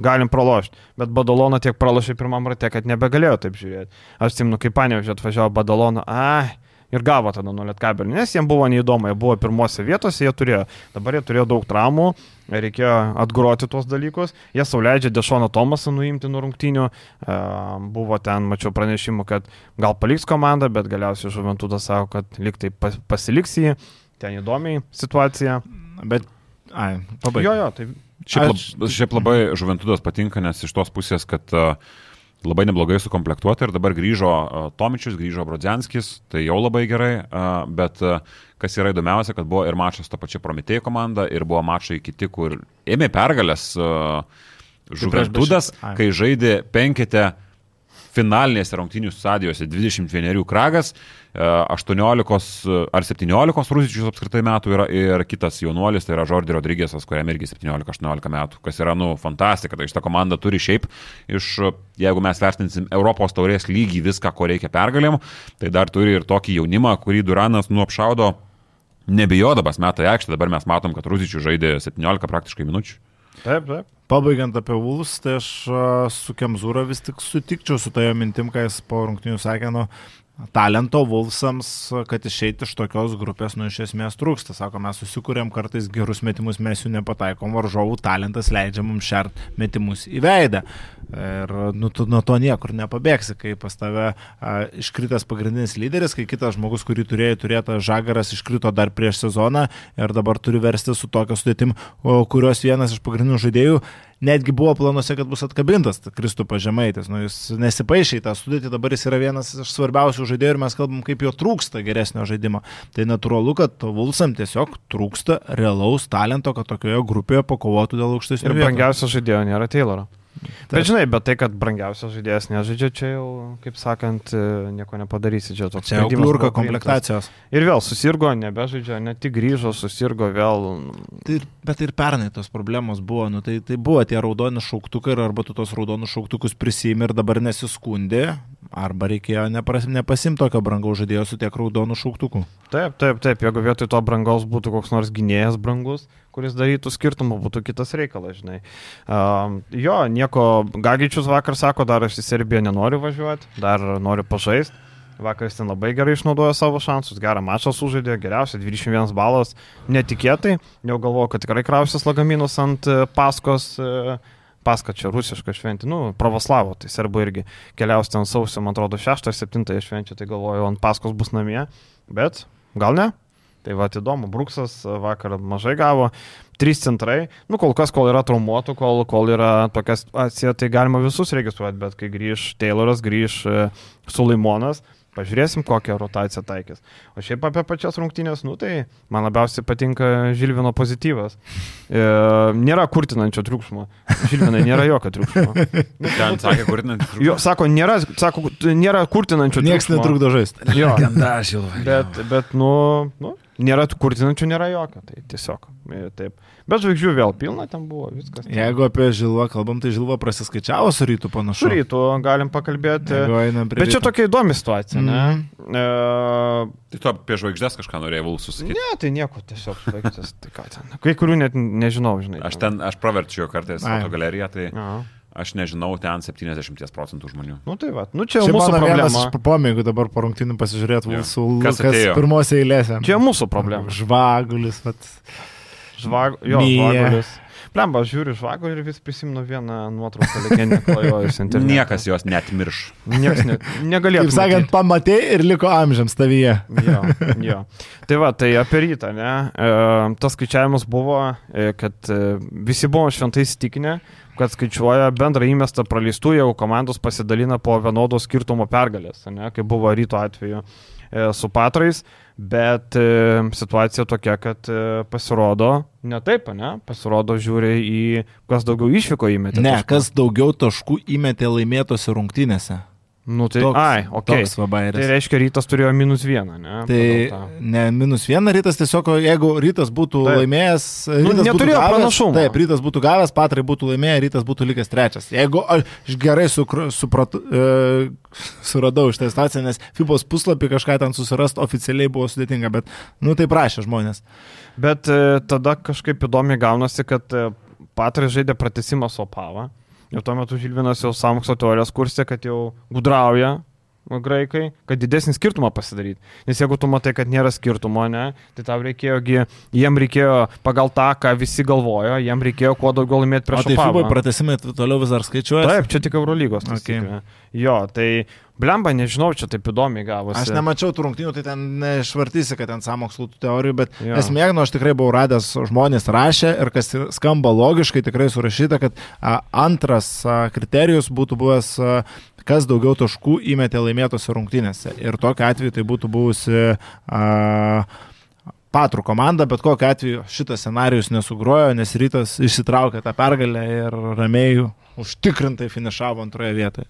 galim pralošti. Bet Badalono tiek pralošė pirmam rate, kad nebegalėjo taip žiūrėti. Aš simnu, kaip panevežė atvažiavo Badalono, ai. Ir gavo tada nuo Lietkabelį, nes jiems buvo neįdomu, jie buvo pirmose vietose, jie turėjo, dabar jie turėjo daug traumų, reikėjo atgroti tuos dalykus, jie sauliaidžia Dešoną Tomasą nuimti nuo rungtynių, e, buvo ten, mačiau pranešimų, kad gal paliks komandą, bet galiausiai Žuventudas sako, kad liktai pas, pasiliks jį, ten įdomiai situacija. Bet, ai, pabaigai. Jo, jo, tai Šiaip, lab, šiaip labai Žuventudas patinka, nes iš tos pusės, kad uh, labai neblogai sukomplektuota ir dabar grįžo uh, Tomičius, grįžo Brodzianskis, tai jau labai gerai, uh, bet uh, kas yra įdomiausia, kad buvo ir mačas ta pačia Prometėjų komanda ir buvo mačai kiti, kur ėmė pergalės Žuventudas, Ai. kai žaidė penkete finalinėse rungtynių stadijose 21 kragas, e, 18 ar 17 Rusičius apskritai metų yra ir kitas jaunuolis, tai yra Žordi Rodrygėsas, kuriam irgi 17-18 metų, kas yra, nu, fantastika. Tai šitą komandą turi šiaip iš, jeigu mes vertinsim Europos taurės lygį viską, ko reikia pergalėm, tai dar turi ir tokį jaunimą, kurį Duranas nuopšaudo nebijodamas metai aikštę. Dabar mes matom, kad Rusičius žaidė 17 praktiškai minučių. taip, taip. Pabaigiant apie Vulus, tai aš su Kemzūra vis tik sutikčiau su tojo mintim, ką jis po rungtinių sakė, nu, talento Vulsams, kad išeiti iš tokios grupės, nu, iš esmės trūksta. Sako, mes susikūrėm kartais gerus metimus, mes jų nepataikom, varžovų talentas leidžia mums šert metimus į veidą. Ir nu, tu nuo to niekur nepabėgsi, kai pas tave a, iškritęs pagrindinis lyderis, kai kitas žmogus, kurį turėjo turėti žagaras, iškrito dar prieš sezoną ir dabar turi versti su tokia sudėtim, kurios vienas iš pagrindinių žaidėjų netgi buvo planuose, kad bus atkabintas Kristupas Žemaitis. Nu, jis nesipaišė į tą sudėtį, dabar jis yra vienas iš svarbiausių žaidėjų ir mes kalbam, kaip jo trūksta geresnio žaidimo. Tai natūralu, kad Vulsam tiesiog trūksta realaus talento, kad tokioje grupėje pakovotų dėl aukštesnio. Ir brangiausio žaidėjo nėra Tayloro. Bet žinai, bet tai, kad brangiausias žaidėjas nežaidžia, čia jau, kaip sakant, e, nieko nepadarysi. Čia toks jau priimtas. komplektacijos. Ir vėl susirgo, nebežaidžia, ne tik grįžo, susirgo vėl. Tai, bet ir pernai tos problemos buvo, nu, tai, tai buvo tie raudoni šauktukai ir arba tu tos raudonus šauktukus prisimi ir dabar nesiskundė, arba reikėjo nepras, nepasim tokio brangaus žaidėjo su tiek raudonų šauktukų. Taip, taip, taip, jeigu vietoj to brangaus būtų koks nors gynėjas brangus, kuris darytų skirtumą, būtų kitas reikalas, žinai. Um, jo, nieko, Gagičius vakar sako, dar aš į Serbiją nenoriu važiuoti, dar noriu pažaisti. Vakar jis ten labai gerai išnaudojo savo šansus, gerą mačą sužaidė, geriausia 21 balas, netikėtai, jau galvoju, kad tikrai krausis lagaminus ant e, paskos, e, paska čia rusiška šventė, nu, pravoslavo, tai serbai irgi keliaus ten sausio, man atrodo, 6-7 švenčia, tai galvoju, ant paskos bus namie, bet gal ne? Tai va, įdomu, Bruksas vakar mažai gavo, trys centrai, nu kol kas, kol yra traumuotų, kol, kol yra tokia situacija, tai galima visus registruoti, bet kai grįž Tayloras, grįž e, Sulaimonas, pažiūrėsim, kokią rotaciją taikys. O šiaip apie pačias rungtynės, nu tai man labiausiai patinka Žilvino pozityvas. E, nėra kurtinančio triukšmo. Žilvinai nėra jokio triukšmo. <laughs> Ten sakė, kur net. Jo, sako, nėra, sako, nėra kurtinančio Niekas triukšmo. netrukdo žaisti. Jo, bet, bet, nu, nu, nėra tų kurtinančių, nėra jokio, tai tiesiog. e, Taip. Bet žvaigždžių vėl pilna ten buvo, viskas. Jeigu apie Žilvą kalbam, tai Žilva prasiskaičiavo su rytų panašu. Su rytu galim pakalbėti. Bet čia tokia įdomi situacija, ne? Mhm. E, Tai tu apie žvaigždės kažką norėjai Vulsų sakyti. ne, tai nieko, tiesiog žvaigždės. Tai ką ten. Kai kurių net nežinau, žinai. Aš ten, aš praverčiau kartais Ai. fotogaleriją, tai Aha. Aš nežinau, ten 70 procentų žmonių. Nu tai va, nu čia jau Čia mūsų problema. iš pomėgių dabar po rungtinių pasižiūrėti mūsų Kas Lukas pirmose eilėse. Čia mūsų problema. Žvagulis, vat. Žvag... Jo, Mija. žvagulis. Plemba, aš žiūriu žvagulį ir vis prisimenu vieną nuotrauką legendinę klajojus internete. Niekas jos net mirš. Niekas ne, negalėtų. Kaip sakant, pamatė ir liko amžiams tavyje. Jo, jo. Tai va, tai apie rytą, ne? E, tas skaičiavimas buvo, e, kad e, visi buvo šventai įsitikinę, kad skaičiuoja bendrą įmestą praleistų, jeigu komandos pasidalina po vienodo skirtumo pergalės, ne? Kaip buvo ryto atveju e, su patrais. Bet e, situacija tokia, kad e, pasirodo, ne taip, ne? Pasirodo, žiūri į, kas daugiau išvyko įmetė. Ne, taškų. kas daugiau taškų įmetė laimėtose rungtynėse. Nu tai, Toks- ai, okei. Toks vabairis. Tai reiškia, rytas turėjo minus vieną, ne? Tai tą. ne minus vieną rytas, tiesiog jeigu rytas būtų Taip. laimėjęs, Nu, rytas būtų neturėjo gavęs, pranašumo. Taip, rytas būtų gavęs, patrai būtų laimėję, rytas būtų likęs trečias. Jeigu aš gerai supratau, e, suradau šitą situaciją, nes FIBOS puslapį kažką ten susirasti oficialiai buvo sudėtinga, bet, nu, tai prašė žmonės. Bet e, tada kažkaip įdomiai gaunasi, kad e, Patras žaidė pratesimą su Opava. Ir tuo metu Žilvinas jau samokslo teorijos kursė, kad jau gudrauja graikai, kad didesnį skirtumą pasidaryti. Nes jeigu tu matai, kad nėra skirtumo, ne, tai tau reikėjo, jiem reikėjo pagal tą, ką visi galvojo, jiem reikėjo kuo daugiau laimėti prieš tai Opavą. FIBOS pratęsimai toliau vis dar skaičiuoja. Taip, čia tik Eurolygos. Okay. Okay. Jo, tai blemba, nežinau, čia taip įdomiai gavosi. Aš nemačiau tų rungtynių, tai ten nešvartysi, kad ten samokslų teorijų, bet Jo. ja. esmė, nu, aš tikrai buvau radęs, žmonės rašė ir kas skamba logiškai, tikrai surašyta, kad a, antras a, kriterijus būtų buvęs, a, kas daugiau taškų įmetė laimėtose rungtynėse. Ir tokiu atveju tai būtų buvusi a, Patrų komanda, bet kokiu atveju šitas scenarius nesugrojo, nes rytas išsitraukė tą pergalę ir ramiai užtikrintai finišavo antroje vietoje.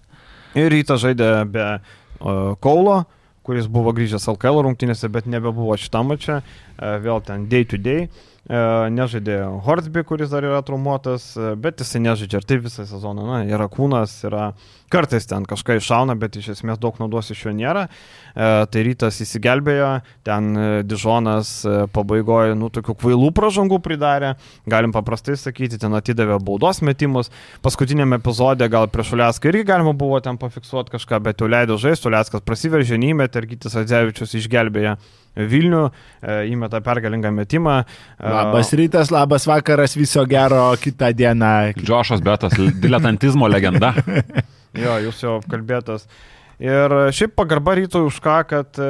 Ir rytas žaidė be uh, Kaulo, kuris buvo grįžęs LKL rungtynėse, bet nebebuvo šitam čia, vėl ten day to day. Uh, nežaidė Hortsby, kuris dar yra traumuotas, uh, bet jisai nežaidžia ir taip visą sezoną. Na, yra kūnas, yra kartais ten kažką iššauna, bet iš esmės daug naudos iš jo nėra. Tai rytas įsigelbėjo, ten Dižonas pabaigoje, nu, tokių kvailų pražangų pridarė, galim paprastai sakyti, ten atidavė baudos metimus. Paskutinėme epizode gal prieš Uliaską irgi galima buvo ten pafiksuoti kažką, bet jau leido žaisti, Uliaskas prasiveržė, neįmetė ir Gytis Adzevičius išgelbėjo Vilnių, e, įmeta pergalingą metimą. E, Labas rytas, labas vakaras, viso gero kitą dieną. Džošas Betas, diletantizmo legenda. <laughs> Jo, jūs jau kalbėtas. Ir šiaip pagarba rytoj už ką, kad e,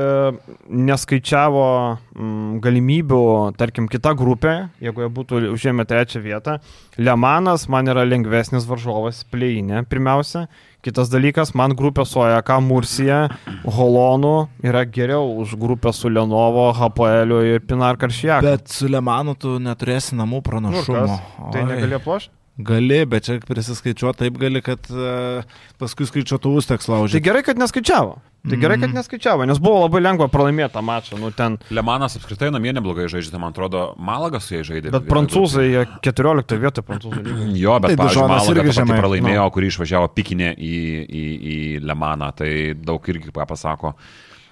neskaičiavo mm, galimybių, tarkim, kita grupė, jeigu jie būtų užėmę trečią vietą. Lemanas man yra lengvesnis varžovas pleinė, pirmiausia. Kitas dalykas, man grupė su AJK Mursija, Holonu yra geriau už grupę su Lenovo, HPL ir Pinar Karšiak. Bet su Lemanu tu neturėsi namų pranašumo. Tai Oi. negali plošti? Gali, bet čia prisiskaičiuoti taip gali, kad uh, paskui skaičiuotuvus teks Tai laužyti. gerai, kad neskaičiavo. Tai gerai, kad neskaičiavo, nes buvo labai lengva pralaimėti tą mačą. Nu, ten Lemanas apskritai namie neblogai žaidžia, tai man atrodo, Malagas su jais žaidė. Bet prancūzai, jie 14 vietą prancūzų lygoje. Jo, bet Tai tai pavyzdžiui, Dižonas Malaga irgi žemai. pralaimėjo, kurį išvažiavo pikinė į, į, į Lemaną, tai daug irgi pasako.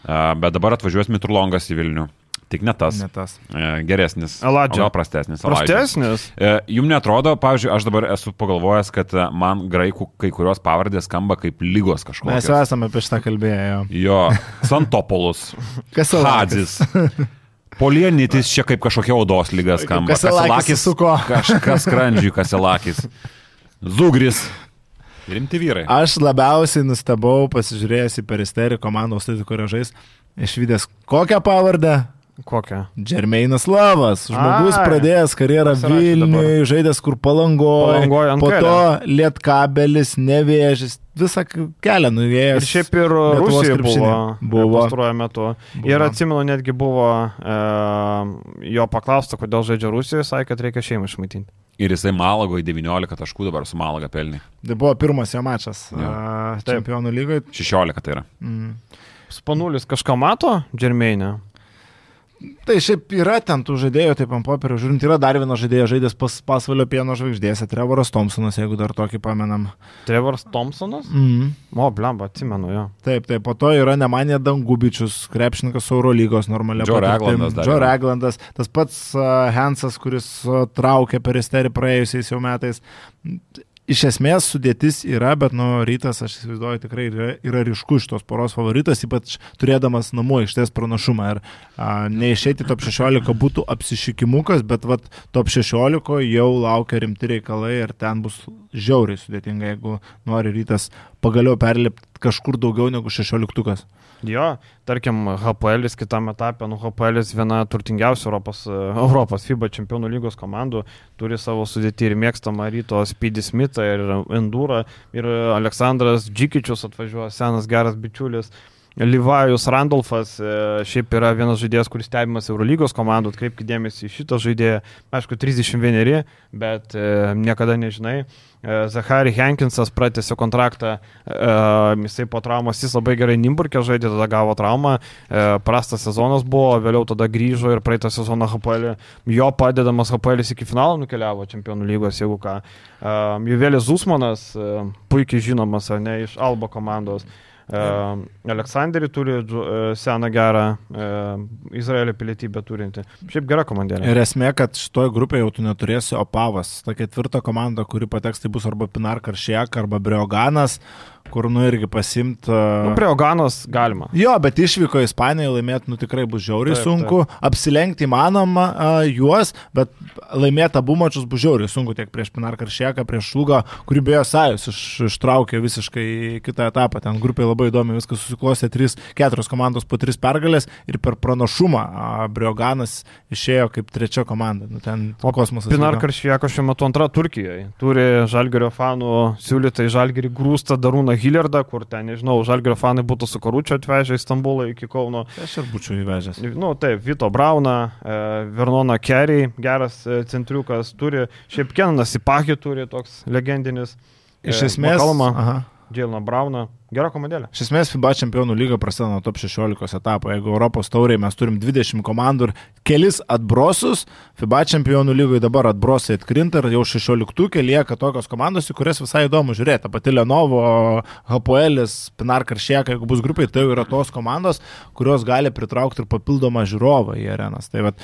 Uh, bet dabar atvažiuos Mitrulongas į Vilnių. Tik ne tas. Ne tas. E, Geresnis. Aladžio. Prastesnis. Aladžio. Prastesnis. E, Jums netrodo, pavyzdžiui, aš dabar esu pagalvojęs, kad e, man graikų kai kurios pavardės skamba kaip lygos Mes kažkokios. jau esame apie šitą kalbėję. jo. Santopolus, <laughs> Kas Elakis? Hadzis. Polienitis čia kaip kažkokia odos lyga skamba. Kaselakis su kuo? <laughs> Kažkas skrandžiui, kaselakis. Zugris. Rimti vyrai. Aš labiausiai nustebau pasižiūrėjęs į peristerį komandos, tai kurio žais, išvykęs kokią pavardę? Kokią? Džermeinas Lavas, žmogus Ai. pradėjęs karjerą Vilniui, žaidęs kur palangoje, Palangoj ant po kelio. to lietkabelis, nevėžis, visą kelią nuėjęs. Ir šiaip ir Rusijoje buvo, Buvo. pastaruoju metu. Buvo. Ir atsimenu, netgi buvo e, jo paklausta, kodėl žaidžia Rusijoje, sakė, kad reikia šeimą išmaitinti. Ir jisai Malagoje 19 taškų dabar su Malaga pelnė. Tai buvo pirmas jo mačas Jo. a, Taip. čempionų lygoje. 16 tai yra. Mm. Spanulis kažką mato, Džermeinė? Tai šiaip yra ten tų žaidėjų, taip ant popierio žiūrint, yra dar vienas žaidėjas žaidęs pas, pasvalio pieno žvaigždėse, Trevoras Thompsonas, jeigu dar tokį pamenam. Trevoras Thompsonas? Mm. O, blemba, atsimenu jo. Taip, taip, po to yra Nemanė Dangubičius, krepšininkas Eurolygos normalia Joe Raglandas dar Joe yra. Raglandas, tas pats uh, Hansas, kuris uh, traukė per isterį praėjusiais jau metais. Iš esmės sudėtis yra, bet nu, rytas, aš įsivaizduoju, tikrai yra, yra ryškus šitos poros favoritas, ypač turėdamas namų aikštės pranašumą. Ir a, neišeiti top 16 būtų apsišikimukas, bet vat, top 16 jau laukia rimti reikalai ir ten bus žiauriai sudėtinga, jeigu nori rytas pagaliau perlipti kažkur daugiau negu 16. -tukas. Jo, tarkim, HPL kitame etape, nu HPL viena turtingiausių Europos, e, <laughs> Europos FIBA čempionų lygos komandų, turi savo sudėtį ir mėgstamą ryto Speedy Smithą ir Endūrą, ir Aleksandras Džikičius atvažiuoja, senas geras bičiulis. Livajus Randolfas e, šiaip yra vienas žaidėjas, kuris stebimas Eurolygos komandų, atkreipkite dėmesį į šitą žaidėją, aišku, 31, bet e, niekada nežinai. E, Zachary Henkinsas pratęsė kontraktą, jisai po traumos, jis labai gerai Nimburkė žaidė, tada gavo traumą, prastas sezonas buvo, vėliau tada grįžo ir praeitą sezoną HPL, jo padedamas HPL iki finalo nukeliavo čempionų lygos, jeigu ką. Juvelis Zusmanas, puikiai žinomas, ne, iš Alba komandos. Uh, Aleksandrį turi uh, seną gerą uh, Izraelio pilietybę turinti. Šiaip gera komandėlė. Ir esmė, kad šitoje grupėje jau tu neturėsi Opavas. Ta ketvirta komanda, kuri pateks, tai bus arba Pinar Karšiek, arba Brioganas, kur nu irgi pasimt. Uh... Nu, prie Oganos galima. Jo, bet išvyko į Ispaniją laimėti, nu tikrai bus žiauriai Taip, sunku. Apsilenkti įmanoma uh, juos, bet laimėti abu mačius bus žiauriai sunku tiek prieš Pinar Karšieką, prieš Šlugą, kurį beje Sajus iš, ištraukė visiškai kitą etapą. Ten grupė labai įdomi, viskas susiklostė 3-4 komandos po 3 pergalės ir per pranašumą uh, Brioganas išėjo kaip trečia komanda. Nu, ten O kosmosas. Pinar. Karšvieko šiuo metu antra Turkijoje. Turi Žalgerio fanų siūlytai Žalgerį grūstą Darūną Hillerdą, kur ten, nežinau, Žalgerio fanai būtų su Karučio atvežę į Stambulą iki Kauno. Aš ir būčiau įvežęs. Nu, taip, Vito Brauną, e, Vernoną Kerry, geras e, centriukas, turi, šiaip Kenanas Ipakį turi toks legendinis. Iš e, esmės. Makalmą, Aha. Džielną Brauną, gera komandėlė. Iš esmės FIBA čempionų lyga prasideda nuo top 16 etapo. Jeigu Europos tauriai mes turim 20 komandų ir kelis atbrosus, FIBA čempionų lygoje dabar atbrosai atkrinta ir jau 16 lieka tokios komandos, į kurias visai įdomu žiūrėti. Ta pati Lenovo, HPL, Pinar Karšieka, jeigu bus grupiai, tai jau yra tos komandos, kurios gali pritraukti ir papildomą žiūrovą į arenas. Tai vat,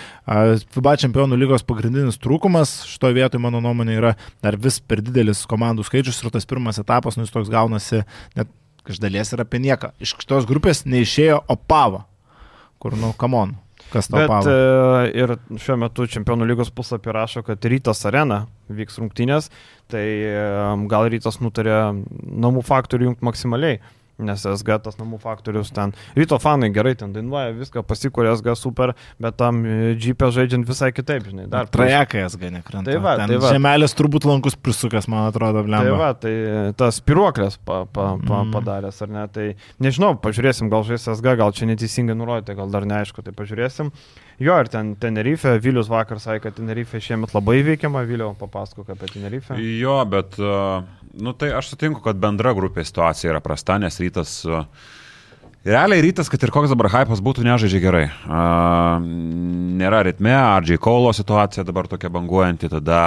FIBA čempionų lygos pagrindinis trūkumas šitoje vietoje, mano nuomonė, yra dar vis per didelis komandų skaičius ir tas pirmas etapas, nu jis toks gaunasi net iš dalies yra apie nieką. Iš šitos grupės neišėjo Opava, kur, nu, kamon, kas tau Opava. e, ir šiuo metu Čempionų lygos puslapį rašo, kad rytas arena vyks rungtynės, tai e, gal rytas nutarė namų faktorių jungti maksimaliai. Nes SG tas namų faktorius ten. Ryto fanai gerai ten dainuoja, viską pasikūrė SG super, bet tam džipė žaidžiant visai kitaip, žinai. Dar Trajekai jas ganė krenta. Tai va, Ten tai va. Žemelis turbūt lankus prisukęs, man atrodo, Tai blemba. va, tai tas piruoklės pa, pa, pa, Mm. padaręs, ar ne? Tai nežinau, pažiūrėsim, gal žais SG, gal čia neteisingai nurodyti, gal dar neaišku, tai pažiūrėsim. Jo, ir ten Tenerife, Vilius vakar sakė, kad Tenerife šiemet labai veikiama, Viliau papasakok apie Tenerife. Jo, bet, uh, nu tai aš sutinku, kad bendra grupė situacija yra prasta, nes rytas... Uh, Realiai rytas, kad ir koks dabar hypas būtų, nežaidžia gerai. Uh, nėra ritme, Ardžiai Kaulo situacija dabar tokia banguojanti, tada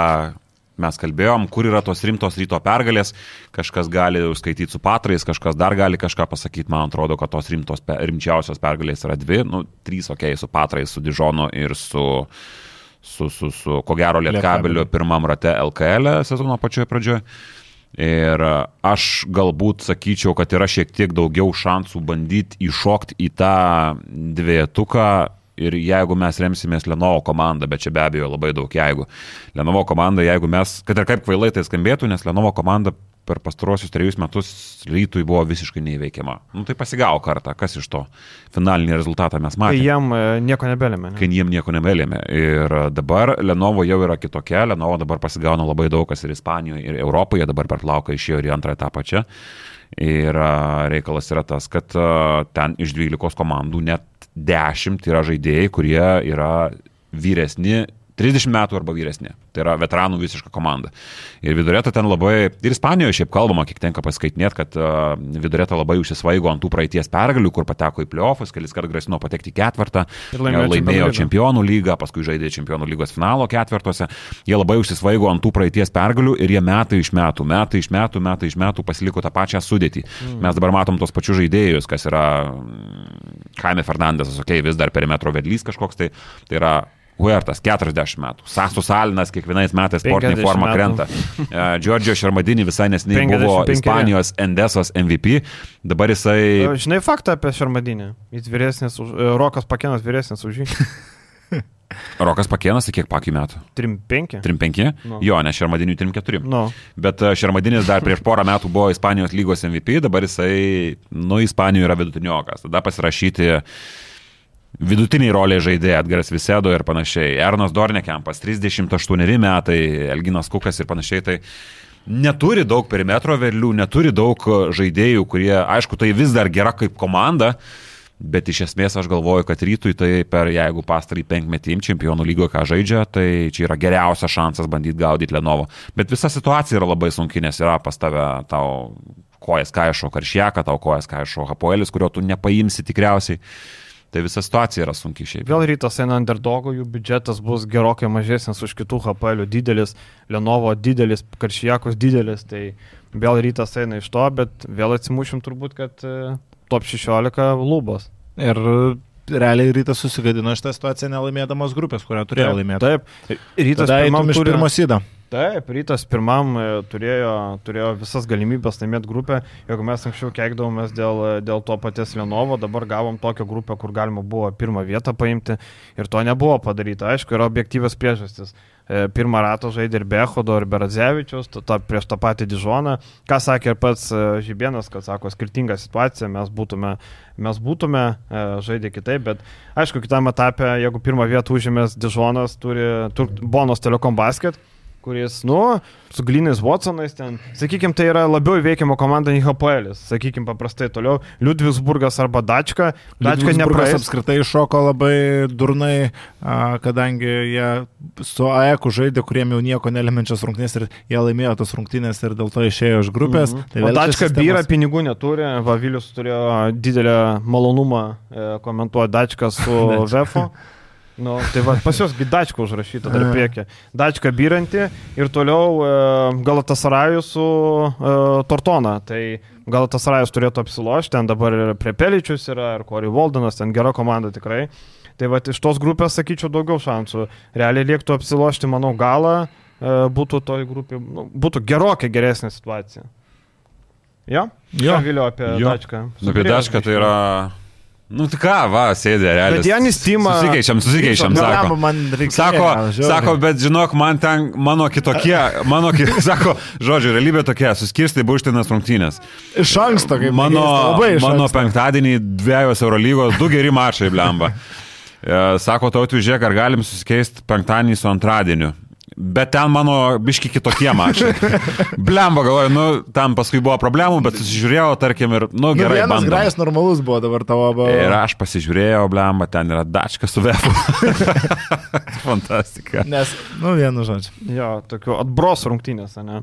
mes kalbėjom, kur yra tos rimtos ryto pergalės, kažkas gali skaityti su patrais, kažkas dar gali kažką pasakyti, man atrodo, kad tos rimtos, rimčiausios pergalės yra dvi, nu, trys, okei, okay, su patrais, su Dižonu ir su, su, su, su ko gero Lietkabeliu pirmam rate LKL sezono pačioje pradžioje. Ir a, aš galbūt sakyčiau, kad yra šiek tiek daugiau šansų bandyti įšokti į tą dvietuką ir jeigu mes remsimės Lenovo komandą, bet čia be abejo labai daug jeigu. Lenovo komanda, jeigu mes, kad ir kaip kvailai tai skambėtų, nes Lenovo komanda per pastarosius trejus metus rytui buvo visiškai neįveikiama. Nu tai pasigavo kartą, kas iš to finalinį rezultatą mes matėme jiem e, nieko nebelėmė. kai jiem nieko nemelėmė. Ir dabar Lenovo jau yra kitokia, Lenovo dabar pasigauna labai daug kas ir Ispanijoje, ir Europoje, dabar per plauką išėjo ir į antrą etapą čia. Ir a, reikalas yra tas, kad a, ten iš 12 komandų net 10 yra žaidėjai, kurie yra vyresni 30 metų arba vyresni. Tai yra veteranų visiška komanda. Ir vidurėta ten labai, ir Ispanijoje šiaip kalbama, kiek tenka paskaitinėti, kad vidurėta labai užsisvaigo ant tų praeities pergalių, kur pateko į playoffus, kelis kartus grasino patekti į ketvirtą, Ir laimėjo laimėjo Čempionų čempionų lygą, paskui žaidė čempionų lygos finalo ketvirtuose. Jie labai užsisvaigo ant tų praeities pergalių ir jie metai iš metų, metai iš metų, metai iš metų pasiliko tą pačią sudėtį. Mm. Mes dabar matom tos pačius žaidėjus, kas yra mm, Jaime Fernandesas, okei, okay, vis dar perimetro vedlys kažkoks, tai, tai yra Huertas 40 metų, Sasu Salinas kiekvienais metais sportinė 50 forma metų. krenta. E, Giorgio Šarmadini visai nesiniai buvo 55. Ispanijos Endesos MVP, dabar jisai Žinai faktą apie Šarmadinį? Jis vyresnis, už, e, Rokas Pakenas vyresnis už jį. <laughs> Rokas Pakėnas, tai kiek pakį metų? 3-5. 3-5? Nu. Jo, ne Šarmadinių 3-4. Nu, Bet e, Šermadinis dar prieš porą metų buvo Ispanijos lygos MVP, dabar jisai, nu, Ispanijoje yra vidutiniokas. Tada pasirašyti vidutiniai roliai žaidėjai, Edgaras Visedo ir panašiai. Ernas Dornekiampas, 38 metai, Elginas Kukas ir panašiai. Tai neturi daug perimetro vėlių, neturi daug e, žaidėjų, kurie, aišku, tai vis dar gera kaip komanda. Bet iš esmės aš galvoju, kad rytui tai per, jeigu pastarį penkmetį čempionų lygoje ką žaidžia, tai čia yra geriausias šansas bandyti gaudyti Lenovo. Bet visa situacija yra labai sunki, nes yra pas tave tau kojas kaišo karšiaką, tau kojas kaišo hapoelis, kurio tu nepaimsi tikriausiai. Tai visa situacija yra sunki šiaip. vėl rytas eina underdogų, jų biudžetas bus gerokai mažesnis už kitų HPL, didelis, Lenovo didelis, Karšijakos didelis, tai vėl rytas eina iš to, bet vėl atsimušim turbūt, kad e, top 16 lubos. Ir realiai rytas susigadino šitą situaciją nelaimėdamas grupės, kurią turėjo laimėti. Taip, rytas pirmam iš ture- pirmo sydo. Taip, rytas pirmam e, turėjo, turėjo visas galimybės laimėti grupę. Jeigu mes anksčiau keikdavomės dėl, dėl to paties Lenovo, dabar gavom tokią grupę, kur galima buvo pirmą vietą paimti ir to nebuvo padaryta. Aišku, yra objektyvas priežastis. E, Pirmą ratą žaidė ir Behodo, ir Beradzevičius, ta, prieš tą patį Dižoną. Ką sakė ir pats e, Žibienas, kad sako, skirtinga situacija, mes būtume, mes būtume žaidę kitaip, bet aišku, kitame etape, jeigu pirmą vietą užėmės Dižonas, turi tur, Bonos Telekom Basket, kuris, nu, su Glinais Watsonais ten, sakykime, tai yra labiau įveikiama komanda nei HPL, sakykime, paprastai toliau, Liudvigsburgas arba Dačka, Dačka nepraeis. apskritai šoko labai durnai, kadangi jie su AEK žaidė, kuriem jau nieko nelemenčias rungtynės ir jie laimėjo tas rungtynės ir dėl to išėjo iš grupės. Mhm. Tai O Dačka sistemos- byra, pinigų neturi, Vavilius turėjo didelę malonumą e, komentuoti Dačką su <laughs> Vefu. Nu, tai va, pas juos Dačka užrašyta dar priekį. Dačka byranti ir toliau e, Galatasarajus su e, Tortona. Tai Galatasarajus turėtų apsilošti, ten dabar ir Prepeličius yra, ir Corey Waldenas, ten gera komanda tikrai. Tai va, iš tos grupės, sakyčiau, daugiau šansų. Realiai liektų apsilošti, manau, galą e, būtų toj grupė, nu, būtų gerokai geresnė situacija. Jo? Jo. Ką Viliu apie Jo. Dačką? Nu, apie Dašką tai yra... Nu, tai ką, va, sėdė, realiai. Bet Janis Tima- Susikeičiam, susikeičiam, sako. man reikia. Sako, sako, bet žinok, man ten, mano kitokie, mano, ki- <laughs> sako, žodžiu, realybė tokia, suskirstai buštinas rungtynės. Iš anksto, kaip Mano, iš mano anksto. penktadienį dviejos Eurolygos, du geri mačai, blemba. <laughs> E, Sako, tau atvyžėk, ar galim susikeisti penktadienį su antradieniu. Bet ten mano biški kitokie mačai. <laughs> Blemba, galvoju, nu, tam paskui buvo problemų, bet susižiūrėjau, tarkim, ir, nu, Nu, gerai, vienas bandom. grajas normalus buvo dabar tavo. Buvo. Ir aš pasižiūrėjau, blemba, ten yra dačka su vefu. <laughs> Fantastika. Nes, nu, vienu žodžiu. Jo, tokių atbros rungtynės, ne?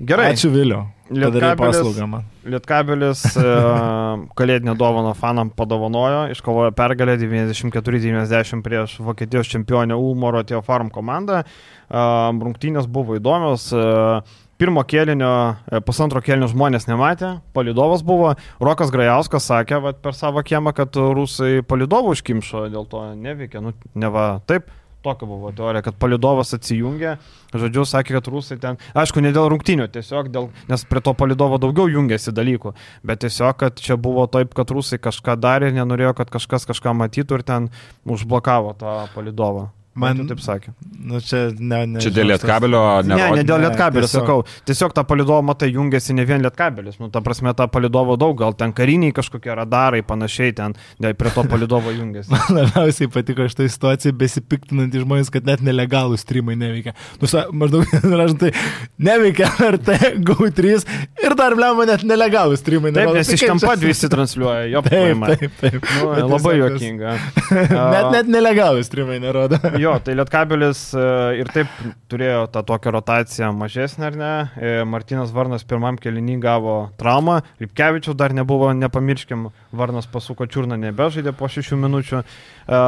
Gerai. Ačiū Viliu. Lietkabelis-. Lietkabelis e, <laughs> kalėdinę dovaną fanam padovanojo, iškovojo pergalę 94-90 prieš Vokietijos čempionę Ulmoro Teo Farm komandą. E, Rungtynės buvo įdomios. e, Pirmo kėlinio, pusantro kėlinio žmonės nematė, palidovas buvo. Rokas Grajauskas sakė vat, per savo kiemą, kad rusai palidovų užkimšo, dėl to neveikia. Nu, neva taip. Tokia buvo teorija, kad palidovas atsijungė, žodžiu, sakė, kad rusai ten, aišku, ne dėl rungtinių, tiesiog dėl, nes prie to palidovo daugiau jungiasi dalykų, bet tiesiog, kad čia buvo taip, kad rusai kažką darė, nenorėjo, kad kažkas kažką matytų ir ten užblokavo tą palidovą. Man Man- taip sakė. Nu, čia ne, ne. Čia dėl lietkabelio Ne, ne dėl Ne, lietkabelio, tiesiog- sakau. Tiesiog tą palidovą, matai, jungiasi ne vien lietkabelis. Nu, ta prasme, tą palidovo daug, gal ten kariniai kažkokie radarai, panašiai ten, ne, prie to palidovo jungiasi. <laughs> Labiausiai patiko šitą situaciją besipiktinantys žmonės, kad net nelegalų streamai neveikia. Nu, sa, maždaug, <laughs> raštai, neveikia RT, GO3 ir dar lemą net nelegalų streamai. Taip, nerodo. nes Tai iš ten pat visi transliuoja, jo Taip, paima. taip, taip. Nu, Bet labai juokinga. <laughs> Net, net nelegalų streamai nerodo. Jo, Jo, tai Lietkabelis e, ir taip turėjo tą tokią rotaciją mažesnę, ar ne? E, Martinas Varnas pirmam kelinį gavo traumą, Lipkevičius dar nebuvo, nepamirškim, Varnas pasuko čiurną, nebežaidė po šešių minučių. E,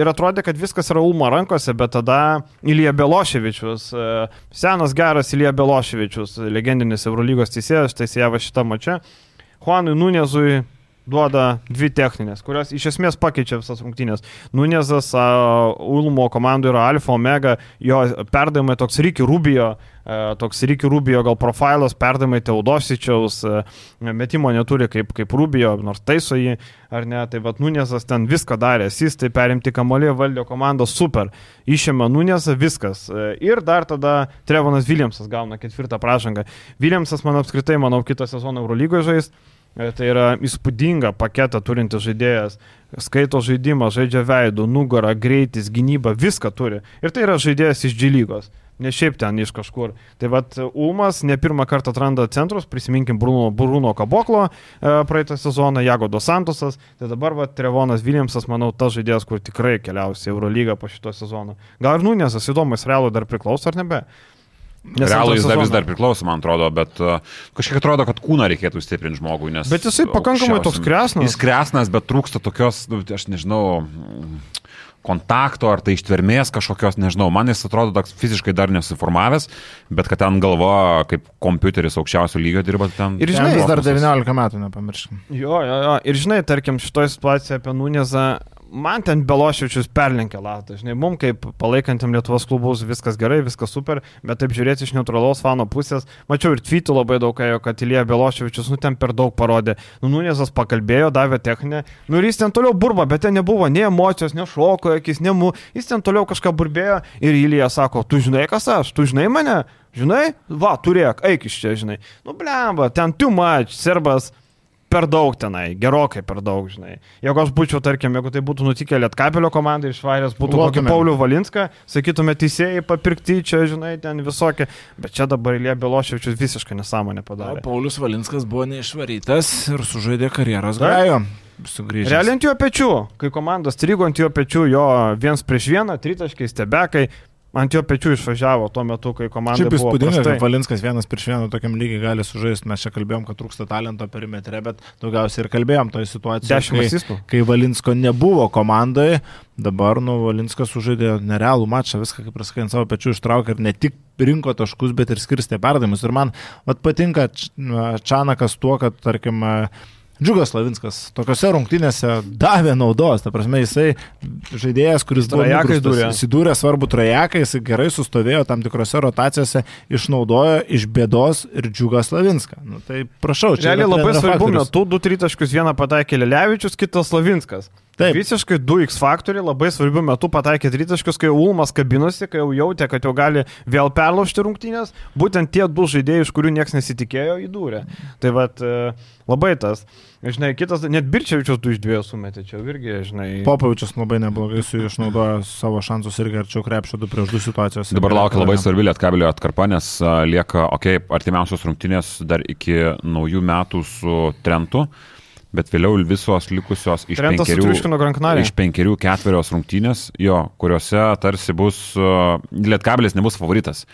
ir atrodė, kad viskas yra Ulmo rankose, bet tada Ilija Beloševičius, senas geras Ilija Beloševičius, legendinis Eurolygos teisėjas, teisėjavo šitą mačią. Juanui Nunezui duoda dvi techninės, kurios iš esmės pakeičia visas rungtynės. Nunezas uh, Ulmo komandų yra Alfa Omega, jo perdavimai toks Ryki Rubio, uh, toks Ryki Rubio gal profilas, perdavimai Teodosičiaus, uh, metimo neturi kaip, kaip Rubio, nors taiso jį, ar ne, tai vad Nunezas ten viską darė, jis tai perimti kamolį valdė komandą super, išėmė Nunezą viskas. Uh, ir dar tada Trevonas Williamsas gauna ketvirtą pražangą. Williamsas, man apskritai, manau, kitą sezoną Eurolygoje žais. E, tai yra įspūdinga paketą turintis žaidėjas, skaito žaidimą, žaidžia veidų, nugarą, greitis, gynybą, viską turi. Ir tai yra žaidėjas iš džilygos, ne šiaip ten iš kažkur. Tai vad Ulmas ne pirmą kartą atranda centrus, prisiminkim Bruno, Bruno Kaboklo e, praeitą sezoną, Jagodo Santosas, tai dabar vad Trevonas Williamsas, manau, tas žaidėjas, kur tikrai keliausi Eurolygą po šito sezono. Gal ir Nunėsas įdomus, realų dar priklauso ar nebe? Nes Realų jis dar vis dar priklauso, man atrodo, bet uh, kažkiek atrodo, kad kūną reikėtų stiprinti žmogui. Bet jisai pakankamai toks kresnas. Jis kresnas, bet trūksta tokios, nu, aš nežinau, kontakto ar tai ištvermės kažkokios, nežinau, man jis atrodo toks fiziškai dar nesuformavęs, bet kad ten galva kaip kompiuteris aukščiausio lygio dirba ten. Ir žinai, jis dar 19 metų, nepamirškim. Jo, jo, jo. Ir žinai, tarkim, šitoje situacijoje apie Nunezą man ten Beloševičius perlenkė latą, žinai, mum kaip palaikantim Lietuvos klubus viskas gerai, viskas super, bet taip žiūrėti iš neutralaus fano pusės, mačiau ir tvytų labai daug, ėjo, kad Ilija Beloševičius, nu ten per daug parodė, nu Nunėzas pakalbėjo, davė techninę, nu ir jis ten toliau burba, bet ten nebuvo nei emocijos, nei šoko, akis, nei mu, jis ten toliau kažką burbėjo ir Ilija sako, tu žinai kas aš, tu žinai mane, žinai, va, turėk, eik iš čia, žinai, nu blemba, ten tu mač, serbas per daug tenai, gerokai per daug, žinai. Jeigu aš būčiau, tarkim, jeigu tai būtų nutikę Lietkapelio komandai išvaręs, būtų kokį Paulių Valinską, sakytume, teisėjai papirkti čia, žinai, ten visokie, bet čia dabar Ilija Beloševičius visiškai nesąmonę padarė. O Paulius Valinskas buvo neišvarytas ir sužaidė karjeros gajo. Sugrįžęs. Realiai ant jo pečių, kai komandos strigo ant jo pečių, jo viens prieš vieną, tritaškai, stebekai, ant jo pečių išvažiavo tuo metu, kai komanda. Šiaip įspūdinga, kad Valinskas vienas prieš vieną tokiam lygiai gali sužaisti. Mes čia kalbėjom, kad trūksta talento perimetre, bet daugiausiai ir kalbėjom toje situacijoje, kai, kai Valinsko nebuvo komandoje. Dabar, nu, Valinskas sužaidė nerealų mačą, viską, kaip prasakai, ant savo pečių ištraukė ir ne tik rinko taškus, bet ir skirstė perdavimus. Ir man vat, patinka Čanakas tuo, kad, tarkim, Džiugas Lavinskas tokiuose rungtynėse davė naudos, ta prasme jisai žaidėjas, kuris įsidūrė svarbu trajeką, jisai gerai sustovėjo tam tikrose rotacijose, išnaudojo iš bėdos ir Džiugas Lavinską. Nu, tai prašau, čia. Realiai labai svarbu, metu 2-3 taškus vieną pataikė Lelevičius, kitas Lavinskas. Taip. Visiškai 2x faktoriai labai svarbių metų pataikė tritaškius, kai Ulmas kabinosi, kai jau jautė, kad jau gali vėl perlaužti rungtynės. Būtent tie du žaidėjai, iš kurių niekas nesitikėjo, įdūrė. Tai vad e, labai tas. Žinai, kitas, net Birčiavičius du iš dviejų sumetė, čia irgi, žinai. Popavičius labai neblogai su išnaudojo savo šansus irgi arčiau krepšio du prieš du situacijos. Dabar laukia labai svarbi lietkabelio atkarpa, nes lieka, okei, okay, artimiausios rungtynės dar iki naujų metų su Trentu bet vėliau visos likusios iš Trentas penkerių, iš penkerių ketverios rungtynės, jo, kuriuose tarsi bus, uh, Lietkabilis nebus favoritas.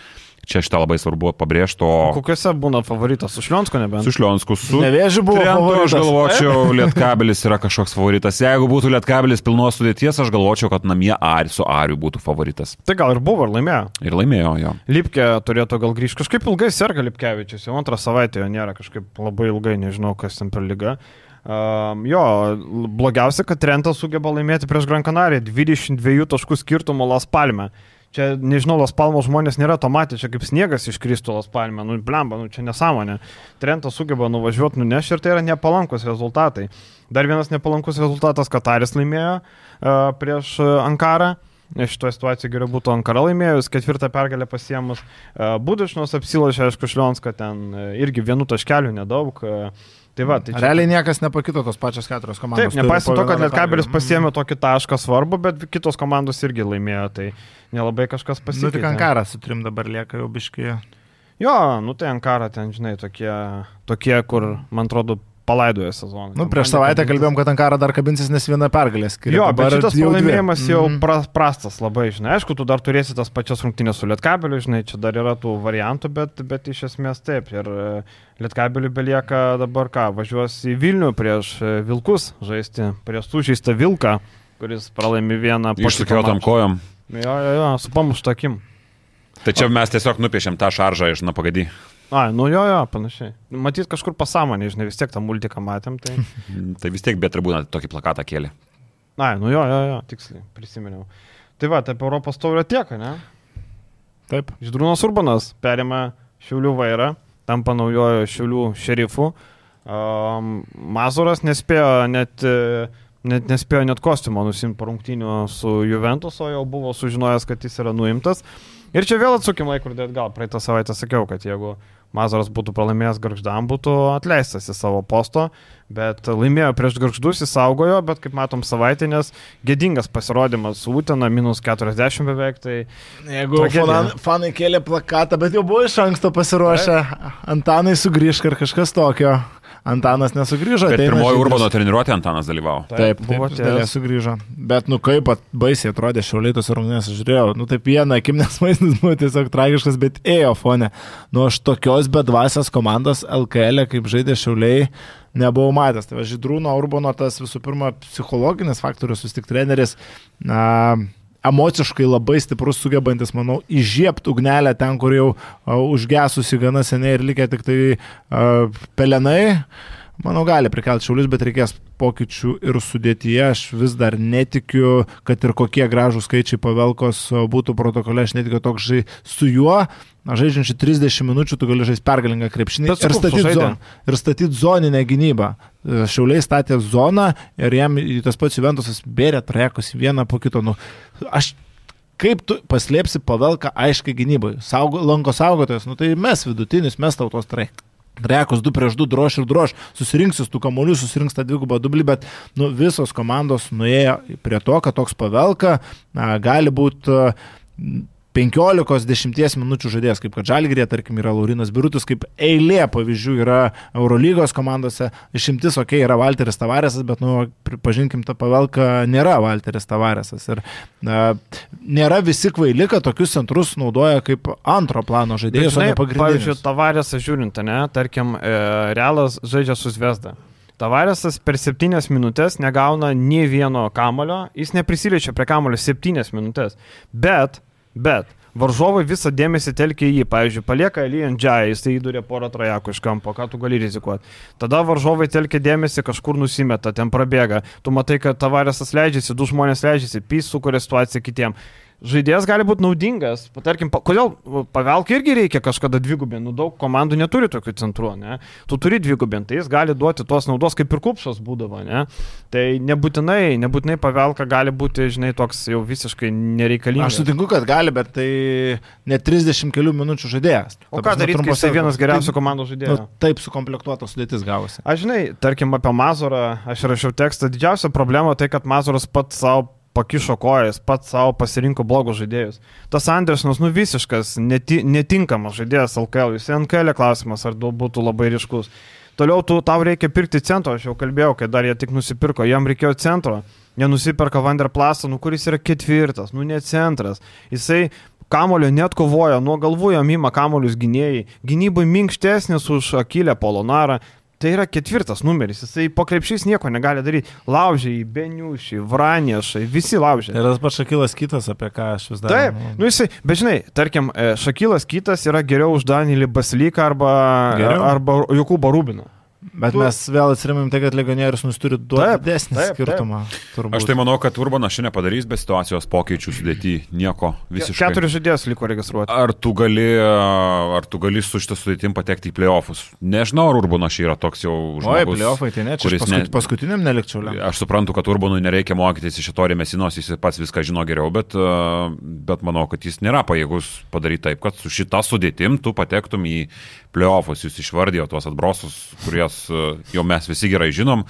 Čia šitą labai svarbu pabrėžti. O... Kokiuose būna favoritas? Su Šlionsku nebent? Su Šlionsku, su... Nevėžiu buvo. Trentu, aš galvočiau, Lietkabelis yra kažkoks favoritas. Jeigu būtų Lietkabelis pilnos sudėties, aš galvočiau, kad namie Ari su Ariu būtų favoritas. Tai gal ir buvo, ir laimėjo. Ir laimėjo, jo. Lipkė turėtų gal grįžti. Kažkaip ilgai serga Lipkevičius, jau antrą savaitę jo nėra, kažkaip labai ilgai, nežinau, kas ten per lyga. Um, jo, blogiausia, kad Trentas sugeba laimėti prieš Gran Canaria 22 taškų skirtumų Las Palme. Čia, nežinau, Las Palmos žmonės nėra to matę, čia kaip sniegas iškristų Las Palme, nu, blemba, nu, čia nesąmonė. Trentas sugeba nuvažiuoti, nunešti ir tai yra nepalankus rezultatai. Dar vienas nepalankus rezultatas, Kataris laimėjo uh, prieš Ankarą. Šitoje situacijoje geriau būtų Ankara laimėjus, ketvirtą pergalę pasiemus. Uh, Budišnos apsilošė, aišku, Šlionska ten uh, irgi vienu taškeliu nedaug. Uh, Tai va, tai čia... Realiai niekas nepakito tos pačios keturios komandos. Taip, nepaisant to, kad Lietkabelis pasiemė tokį tašką svarbų, bet kitos komandos irgi laimėjo, tai nelabai kažkas pasikeitė. Nu, tik Ankara su trim dabar lieka jau biški. Jo, nu tai Ankara ten, žinai, tokie, tokie kur, man atrodo, palaidojo sezoną. Nu, prieš savaitę kalbėjom, kad Ankara dar kabinsis, nes viena pergalė skiria. Jo, bet šitas pralaimėjimas jau Mhm. pra, prastas labai, žinai. Aišku, tu dar turėsi tas pačias rungtynės su Lietkabeliu, žinai, čia dar yra tų variantų, bet, bet iš esmės taip. Ir e, Lietkabeliu belieka dabar ką, važiuos į Vilnių prieš e, Vilkus žaisti, prieš sužeistą Vilką, kuris pralaimi vieną po Išsikiotam kojom. Jo, jo, jo, su pamuštakim. Tai čia mes tiesiog nupiešėm tą šaržą iš napagadį. A, nu jo, jo, panašiai. Matyt, kažkur pasąmonė, žinai, vis tiek tą multiką matėm, tai... <laughs> Tai vis tiek bet tribūna tokį plakatą kėlė. Na, nu jo, jo, jo, tiksliai, prisiminiau. Tai va, tai apie Europos taurę tiek, ne? Taip. Židrūnas Urbanas perima Šiaulių vairą, tampa naujojo Šiaulių šerifu. Um, Mazuras nespėjo net, net, nespėjo net kostiumo nusimti po rungtynių su Juventus, o jau buvo sužinojęs, kad jis yra nuimtas. Ir čia vėl atsukim laikrodį atgal. Praeitą savaitę sakiau, kad jeigu Mazuras būtų pralaimėjęs Garždam, būtų atleistas į savo posto, bet laimėjo prieš Garždus, jis saugojo, bet kaip matom savaitinės, gėdingas pasirodymas Utena, minus 40 beveik, tai Jeigu Tragedija. fan, fanai kėlė plakatą, bet jau buvo iš anksto pasiruošę, Antanai sugrįžk ar kažkas tokio. Antanas nesugrįžo. Bet pirmoji. Urbano treniruotė Antanas dalyvavo. Taip, buvo buvo dėlė sugrįžo. Bet, nu kaip pat baisiai atrodė šiaulėtos rungtynės, žiūrėjau, nu taip vieną akim, <laughs> nes vaizdas buvo tiesiog tragiškas, bet ėjo fone. Nu aš tokios bedvasios komandos LKL, kaip žaidė šiauliai, nebuvau matęs. Tai va, Žydrūno Urbano tas visų pirma psichologinis faktorius, vis tik treneris. Na, emociškai labai stiprus, sugebantis, manau, įžiebti ugnelę ten, kur jau uh, užgesusi gana seniai ir likę tik tai uh, pelenai. Manau, gali prikelti šiaulius, bet reikės pokyčių ir sudėtyje. Aš vis dar netikiu, kad ir kokie gražų skaičiai pavelkos būtų protokole, aš netikiu toks žai su juo. Žaidžiančių 30 minučių tu gali žaisti pergalingą krepšinį ir statyti, zon, ir statyti zoninę gynybą. E, Šiauliai statė zoną ir jam tas pats Juventusas bėrė trajekus vieną po kito. Nu, aš kaip tu paslėpsi pavelką aiškiai gynybai? Saugo, lanko saugotojas, nu tai mes vidutinis, mes tautos trajekus. Rekus 2 prieš 2 droš ir droš, susirinks tų kamolių, susirinks tą dvigubą dublį, bet nu, visos komandos nuėjo prie to, kad toks pavelka na, gali būti 15-10 minučių žaidėjas, kaip kad Žalgrė, tarkim, yra Laurinas Birutis, kaip eilė pavyzdžių yra Eurolygos komandose, išimtis, okei, okay, yra Walteris Tavaresas, bet, nu, pripažinkim, tą pavelką nėra Walteris Tavaresas. Ir na, nėra visi kvaili, kad tokius centrus naudoja kaip antro plano žaidėjus, pavyzdžiui, Tavarėsą žiūrint, ne, tarkim, e, Realas žaidžia su Zvezda. Tavarėsas per septynias minutės negauna nie vieno kamulio, jis neprisiliečia prie kamulio septynias minutės. Bet, bet, varžovai visą dėmesį telkia į jį. Pavyzdžiui, palieka Elijan Džiai, jis tai įdūrė porą trajakų iš kampo, ką tu gali rizikuoti. Tada varžovai telkia dėmesį, kažkur nusimeta, ten prabėga. Tu matai, kad Tavarėsas leidžiasi, du žmonės leidžiasi, pys sukuria situaciją kitiem žaidėjas gali būti naudingas. Tarkim, pa, kodėl pavelkai irgi reikia kažkada dvigubinti, nu daug komandų neturi tokių centrų, ne? Tu turi dvigubinti, tai jis gali duoti tos naudos, kaip ir kupšas būdavo, ne? Tai nebūtinai, nebūtinai pavelka gali būti, žinai, toks jau visiškai nereikalingas. Aš sutinku, kad gali, bet tai ne 30 kelių minučių žaidėjas. O ką daryti, kai jisai vienas geriausių Tai, komandos žaidėjų? Nu, taip sukomplektuotas sudėtis gavosi. Aš žinai, tarkim apie Mazurą, aš rašiau tekstą, didžiausia problema tai, kad Mazuras pats savo pakišo kojas, pats savo pasirinko blogus žaidėjus. Tas Andersonas, nu visiškas, neti, netinkamas žaidėjas LKL, jis NKL klausimas, ar būtų labai ryškus. Toliau tu, tau reikia pirkti centro, aš jau kalbėjau, kad dar jie tik nusipirko, jam reikėjo centro. Jie nusipirka Vanderplasą, nu kuris yra ketvirtas, nu ne centras. Jisai kamulio net kovoja, nuo galvų jam ima kamolius gynėjai. Gynybai minkštesnis už Akilę Polonarą. Tai yra ketvirtas numeris, jisai po krepšiais nieko negali daryti. Laužiai, Beniušiai, Vraniešai, visi laužiai. Ir tas pats Šakilas kitas, apie ką aš vis dar. Taip, nu jisai, bet žinai, tarkim, e, Šakilas kitas yra geriau už Danilį Baslyką arba, Geriau? arba Jokūbą Rubiną. Bet Tu- mes vėl atsirimėm tai, kad legionierius mums turi Taip, didesnį taip, skirtumą. turbūt. Aš tai manau, kad Urbanas šiandien padarys be situacijos pokyčių sudėti nieko visiškai. Keturi žaidėjus liko registruoti. Ar tu gali, ar tu gali su šitą sudėtim patekti į playoffus? Nežinau, ar Urbanas yra toks jau Oi, žmogus. pliofai, tai ne, čia kuris paskut, ne- paskutiniam nelikčiau. lem. Aš suprantu, kad Urbanui nereikia mokytis iš Itori Mesinos, jis pats viską žino geriau, bet, a, bet manau, kad jis nėra pajėgus padaryti taip, kad su šita sudėtim tu patektum į playoffus. Jūs išvardėjo tuos atbrosus, kuriuos a, jau mes visi gerai žinom.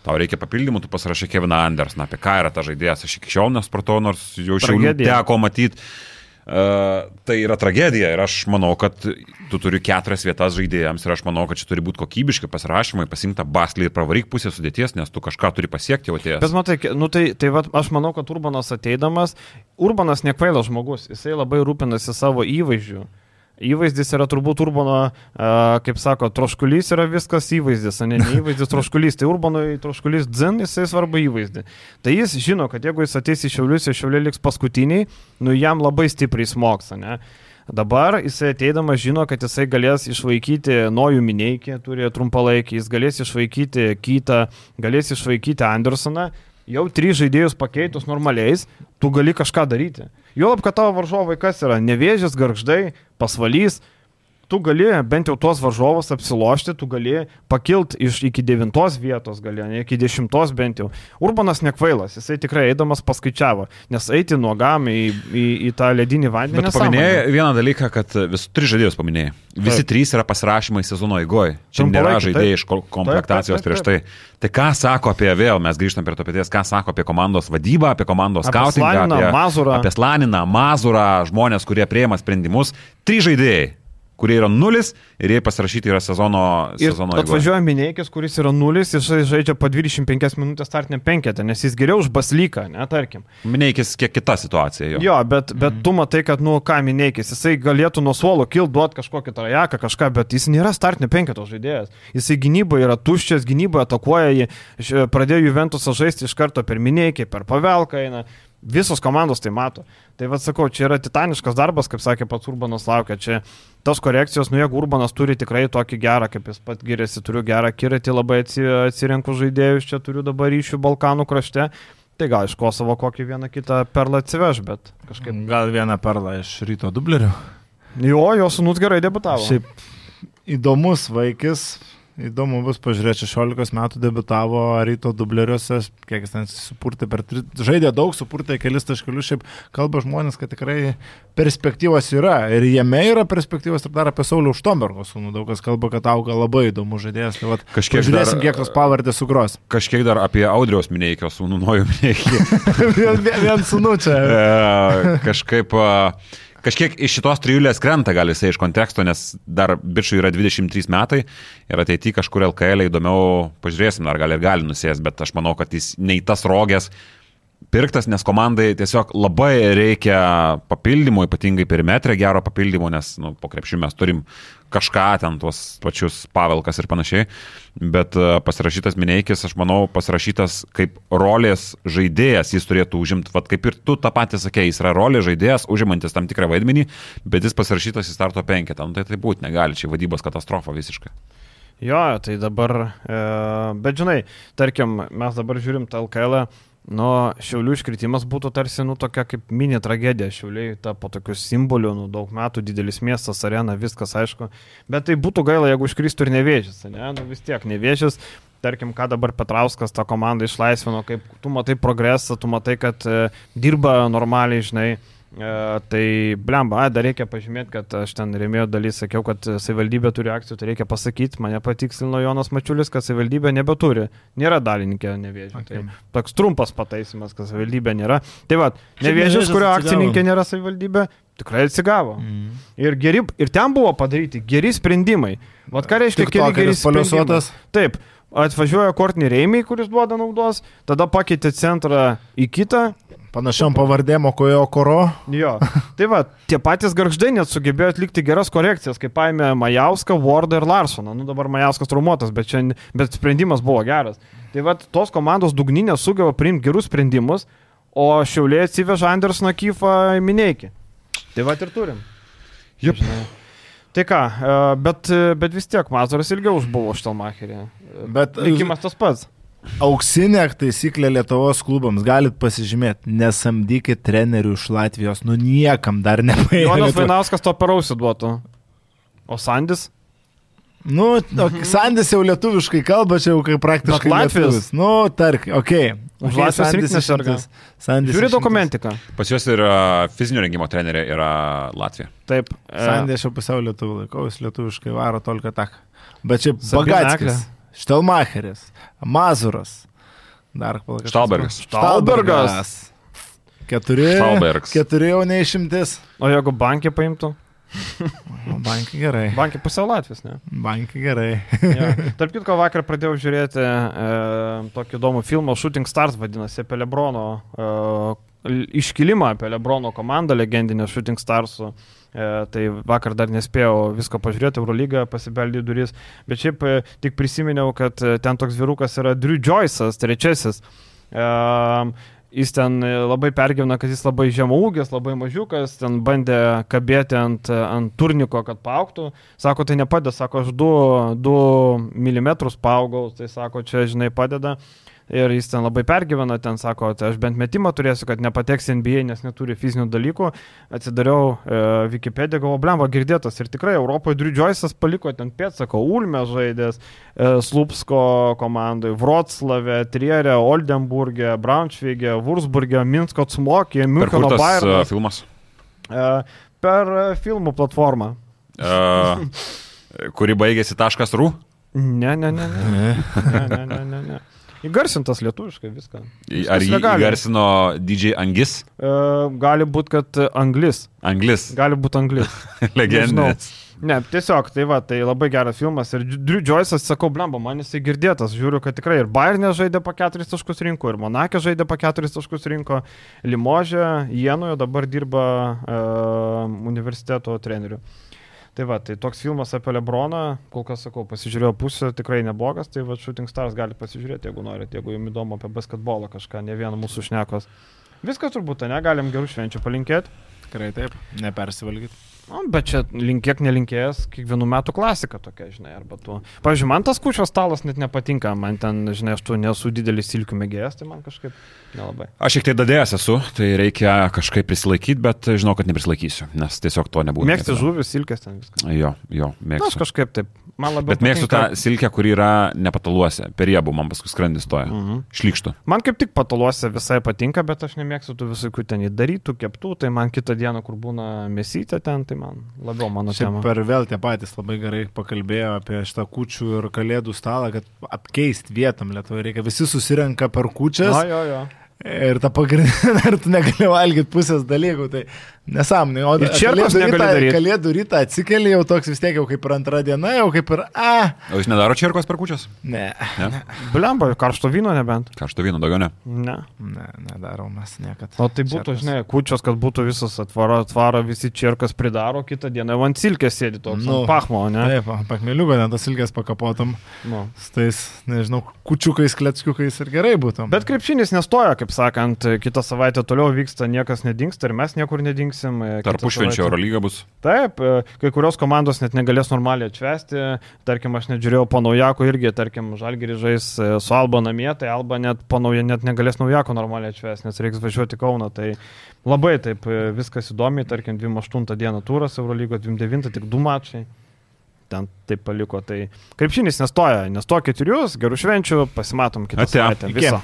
Tau reikia papildymų, tu pasirašai Keviną Andersoną, apie ką yra ta žaidėjas, aš iki šiol nespratau, nors jau šiandien teko matyti. Uh, tai yra tragedija ir aš manau, kad tu turi keturias vietas žaidėjams ir aš manau, kad čia turi būti kokybiški pasirašymai, pasimta baslį ir pravaryk pusę sudėties, nes tu kažką turi pasiekti jau atėjęs. Bet matai, nu tai, tai va, aš manau, kad Urbanas ateidamas, Urbanas nekvailas žmogus, jisai labai rūpinasi savo įvaizdžiu. Įvaizdis yra turbūt Urbano, kaip sako, troškulys yra viskas įvaizdis, ne, ne įvaizdis <laughs> troškulys. Tai Urbanui troškulys dzin, jisai svarbu įvaizdį. Tai jis žino, kad jeigu jis ateis į Šiaulius ir Šiauliai liks paskutiniai, nu jam labai stipriai smoks, ne? Dabar jisai ateidamas žino, kad jisai galės išvaikyti Nojų Mineikį, turi trumpalaikį, jis galės išvaikyti Kytą, galės išvaikyti Andersoną. Jau trys žaidėjus pakeitus normaliais, tu gali kažką daryti. Juolab, kad tavo varžovai kas yra? Nevėžės, garždai, pasvalys. Tu gali bent jau tuos varžovus apsilošti, tu gali pakilt iš iki devintos vietos, gali, ne iki dešimtos bent jau. Urbanas nekvailas, jisai tikrai eidamas paskaičiavo, nes eiti nuogam į, į, į tą ledinį vandenį. Bet paminėjai vieną dalyką, kad visus tris žaidėjus paminėjai. Visi Taip. trys yra pasirašymai sezono eigoje. Čia nėra žaidėjai iš ko- komplektacijos Taip, taip, prieš tai. Tai ką sako apie vėl, mes grįžtam prie to paties, ką sako apie komandos vadybą, apie komandos Apie skautingą, Slaniną, apie, Mazurą. apie Slaniną, Mazurą, žmonės, kurie prieima sprendimus. Trys žaidėjai, kurie yra nulis ir jie pasirašyti yra sezono, Ir sezono atvažiuoja Mineikis, kuris yra nulis, jisai žaidžia po 25 minutės startinę penketę, nes jis geriau už Baslyką, ne, tarkim. Mineikis kiek kita situacija. Jo. Jo, bet, bet tu matai, kad, nu, ką Mineikis, jisai galėtų nuo suolo kilt, duoti kažkokį trajeką, kažką, bet jis nėra startinio penketo žaidėjas. Jisai gynyboje yra tuščias, gynyboje atakuoja jį, pradėjo Juventusą žaisti iš karto per Mineikį, per Pavelką eina. Visos komandos tai mato. Tai vad sakau, čia yra titaniškas darbas, kaip sakė pats Urbanas laukia. Čia tos korekcijos, nu jeigu Urbanas turi tikrai tokį gerą, kaip jis pat giriasi, turiu gerą kiratį, labai atsi- atsirenku žaidėjus, čia turiu dabar ryšių Balkanų krašte. Tai gal iš Kosovo kokį vieną kitą perlą atsiveš, bet kažkaip. Gal vieną perlą iš ryto dublerių. Jo, jo sunus gerai debutavo. Šiaip įdomus vaikis. Įdomu bus pažiūrėti, 16 metų debitavo ryto dubleriuose, kiek jis ten supurtė per... tri- Žaidė daug, supurtė kelis taškelius, šiaip kalba žmonės, kad tikrai perspektyvos yra. Ir jame yra perspektyvos ir dar apie Saulį Štombergo sūnų. Daug kas kalba, kad auga labai įdomus žaidėjas. Tai vat, Kažkiek Žiūrėsim, kiek tos pavardės sugros. Kažkiek dar apie Audriaus Mineikio sūnų Nojų Mineikį. <laughs> vien, vien, sūnų čia. <laughs> E, kažkaip, a, kažkiek iš šitos trijulės krenta gal jisai iš konteksto, nes dar bičiui yra 23 metai ir ateityje kažkur LKL įdomiau pažiūrėsim, ar gali ir gali nusės, bet aš manau, kad jis nei tas rogės pirktas, nes komandai tiesiog labai reikia papildymo, ypatingai perimetrė gero papildymo, nes nu, po krepšių mes turim kažką ten tuos pačius pavelkas ir panašiai, bet e, pasirašytas Mineikis, aš manau, pasirašytas kaip rolės žaidėjas, jis turėtų užimti, vad kaip ir tu tą patį sakei, jis yra rolės žaidėjas, užimantis tam tikrą vaidmenį, bet jis pasirašytas į starto penketą, nu, tai tai būti negali, čia vadybos katastrofa visiškai. Jo, tai dabar, e, bet žinai, tarkim, mes dabar žiūrim tą LKL, nu, Šiaulių iškritimas būtų tarsi, nu, tokia kaip mini tragedija. Šiauliai tapo tokiu simboliu, nu, daug metų, didelis miestas, arena, viskas aišku. Bet tai būtų gaila, jeigu iškristų ir nevėžys, ne? Nu, vis tiek nevėžys. Tarkim, ką dabar Petrauskas tą komandą išlaisvino, kaip tu matai progresą, tu matai, kad e, dirba normaliai, žinai. E, tai, blemba, a, dar reikia pažymėti, kad aš ten rėmėjo daly sakiau, kad savivaldybė turi akcijų, tai reikia pasakyti, mane patikslino Jonas Mačiulis, kad savivaldybė nebeturi, nėra dalininkė nevėžio. Okay. Tai toks trumpas pataisimas, kad savivaldybė nėra. Tai va, Nevėžis kurio akcininkė nėra savivaldybė, tikrai atsigavo. Mm. Ir, geri, ir ten buvo padaryti geri sprendimai. Vat ką reiškia keli geri sprendimai. Taip, atvažiuoja Kortnį Reimiai, kuris duoda naudos, tada pakeitė centrą į kitą. Panašiam pavardėm, o kojo koro. Jo. Tai va, tie patys garždai net sugebėjo atlikti geras korekcijas, kaip paėmė Majauską, Wardą ir Larsoną. Nu dabar Majauskas traumuotas, bet, čia, bet sprendimas buvo geras. Tai va, tos komandos dugninės sugeba priimti gerus sprendimus, o Šiaulė atsiveža Andersoną Kyfą į Mineikį. Tai va ir turim. Jep. Žinai. Tai ką, e, bet, bet vis tiek Mazuras ilgiau užbuvo Štelmacherį. Bet Likimas tas pats. Auksinė taisyklė Lietuvos klubams, galit pasižymėti, nesamdykit trenerių iš Latvijos, nu niekam dar Jonas nepaėjo. Vainauskas to perausi duotų. O Sandis? Nu, o, Sandis jau lietuviškai kalba, čia jau kaip praktiškai Bet Latvis? lietuvis. Nu, tark, okei. Už Okay, Latvijos rinktinę serga. Sandis Žiūri dokumentiką. Pas juos ir fizinio rengimo trenerė yra Latvija. Taip. e, Sandė aš jau pusiau lietuvių laikau, jis lietuviškai varo tolką tak. Bet čia Sabina Bagatskis, Štelmacheris, Mazuras, dar palakas. Štalbergas. Štalbergas. Keturi. Šalbergs. Keturi jau neišimtis. O jeigu bankė paimtų? Bankai gerai. Bankė pusiau Latvijas, ne? Bankai gerai. Ja. Tarp kitko, vakar pradėjau žiūrėti e, tokį įdomų filmą Shooting Stars, vadinasi, apie Lebrono e, iškilimą, apie Lebrono komandą, legendinę Shooting Starsų. E, tai vakar dar nespėjau visko pažiūrėti, Eurolygą pasibeldė duris, bet šiaip e, tik prisiminiau, kad e, ten toks vyrukas yra Drew Joyce'as, trečiasis. E, jis ten labai pergyvena, kad jis labai žemaūgis, labai mažiukas, ten bandė kabėti ant, ant turniko, kad paauktų. Sako, tai nepadeda, sako, aš 2 mm paaugau, tai sako, čia žinai padeda. Ir jis ten labai pergyvena, ten sako, tai aš bent metimą turėsiu, kad nepateks NBA, nes neturi fizinių dalykų. Atsidariau e, Wikipedia, galvo, blemba girdėtas. Ir tikrai Europoje Driudžioisas paliko ten pėtsako, Ulme žaidės, e, Slupsko komandai, Vroclave, Trierė, Oldenburgė, Braunšvigė, Wurzburgė, Minsko Per kur Müncheno uh, Bayernas. filmas? E, per e, filmų platformą. Uh, kuri baigėsi taškas rū? Ne, ne, ne, ne. ne, ne, ne, ne, ne. Įgarsintas lietuviškai viską. Ar jį legaliai. įgarsino DJ Angis? E, gali būti, kad anglis. Anglis. Gali būti anglis. <laughs> Legendinis. Ne, tiesiog, tai va, tai labai geras filmas. Ir Drew Joyce'as, sakau, blemba, man jisai girdėtas. Žiūriu, kad tikrai ir Bayernė žaidė po 4 taškus rinko, ir Monakė žaidė po 4 taškus rinko, Limožė, Jenoje dabar dirba e, universiteto treneriu. Tai va, tai toks filmas apie Lebroną, kol kas sakau, pasižiūrėjau pusę, tikrai neblogas, tai va, Shooting Stars gali pasižiūrėti, jeigu norite, jeigu jums įdomu apie basketbolą kažką, ne vieną mūsų šnekos. Viskas turbūt, ne, galim gerų švenčių palinkėti. Tikrai taip, nepersivalgyti. Nu, bet čia linkėk nelinkėjęs, kiekvienų metų klasika tokia, žinai, arba tu. Pavyzdžiui, man tas kučio stalas net nepatinka, man ten, žinai, aš tu nesu didelis silkių mėgėjas, tai man kažkaip nelabai. Aš šiek tiek dadėjęs esu, tai reikia kažkaip prisilaikyti, bet žinau, kad neprisilaikysiu, nes tiesiog to nebūtų. Mėgsti žuvis, silkės ten viską. Jo, jo, Na, aš mėgstu. kažkaip taip. Man labiau. Bet mėgstu tą patinka- silkę, kuri yra nepataluose, per riebų man paskui skrandis stoja. Mhm. Šlykštų. Man kaip tik pataluose visai patinka, bet aš nemėgstu tų visokių ten įdarytų, keptų, tai man kitą dieną, kur būna mėsytė ten, tai man labiau mano Šiaip tema. per vėl tie patys labai gerai pakalbėjo apie šitą kučių ir kalėdų stalą, kad apkeisti vietom Lietuvoje reikia. Visi susirenka per kučias Na, jo, jo. ir ta pagrindinė, <laughs> ir tu negali valgyti pusės dalykų. Tai nesąmonė. O Ir čierkos kalėdų negali rytą-. Kalėdų rytą atsikeli jau toks vis tiek jau kaip ir antra diena, jau kaip ir... A, O jūs nedaro čirkos per kučias? ne. Ne? Blemba, karšto vyno nebent. Karšto vyno daugiau ne. Ne. Ne, nedarom mes niekada. O tai būtų, Čierkas. žinai, kučios, kad būtų visas atvaro, atvaro visi čirkas pridaro, kitą dieną jau ant silkės sėdi toks, Nu. pachmo, ne? Taip, pakmeliuko, net tas ilgės pakapotum Nu. su tais, nežinau, kučiukais, kleckiukais ir gerai būtų. Bet krepšinis nestoja, kaip sakant, kitą savaitę toliau vyksta, niekas nedingsta ir mes niekur nedingsim. E, kitą Tarpušvenčio Eurolyga bus. Taip, e, kai kurios komandos net negalės normaliai atšvesti. Tarkim, aš net žiūrėjau po naujako irgi, tarkim, Žalgirį žais e, su Alba namie, tai Alba net po naujo net negalės naujako normaliai atšvesti, nes reiks važiuoti Kauną. Tai labai taip e, viskas įdomiai, tarkim, 28 dieną turas Eurolygos, 29 tik du mačai. Ten taip paliko. Tai krepšinis nestoja, nestokit ir jūs, gerų švenčių, pasimatom kitą Ate. savaitę. Viso.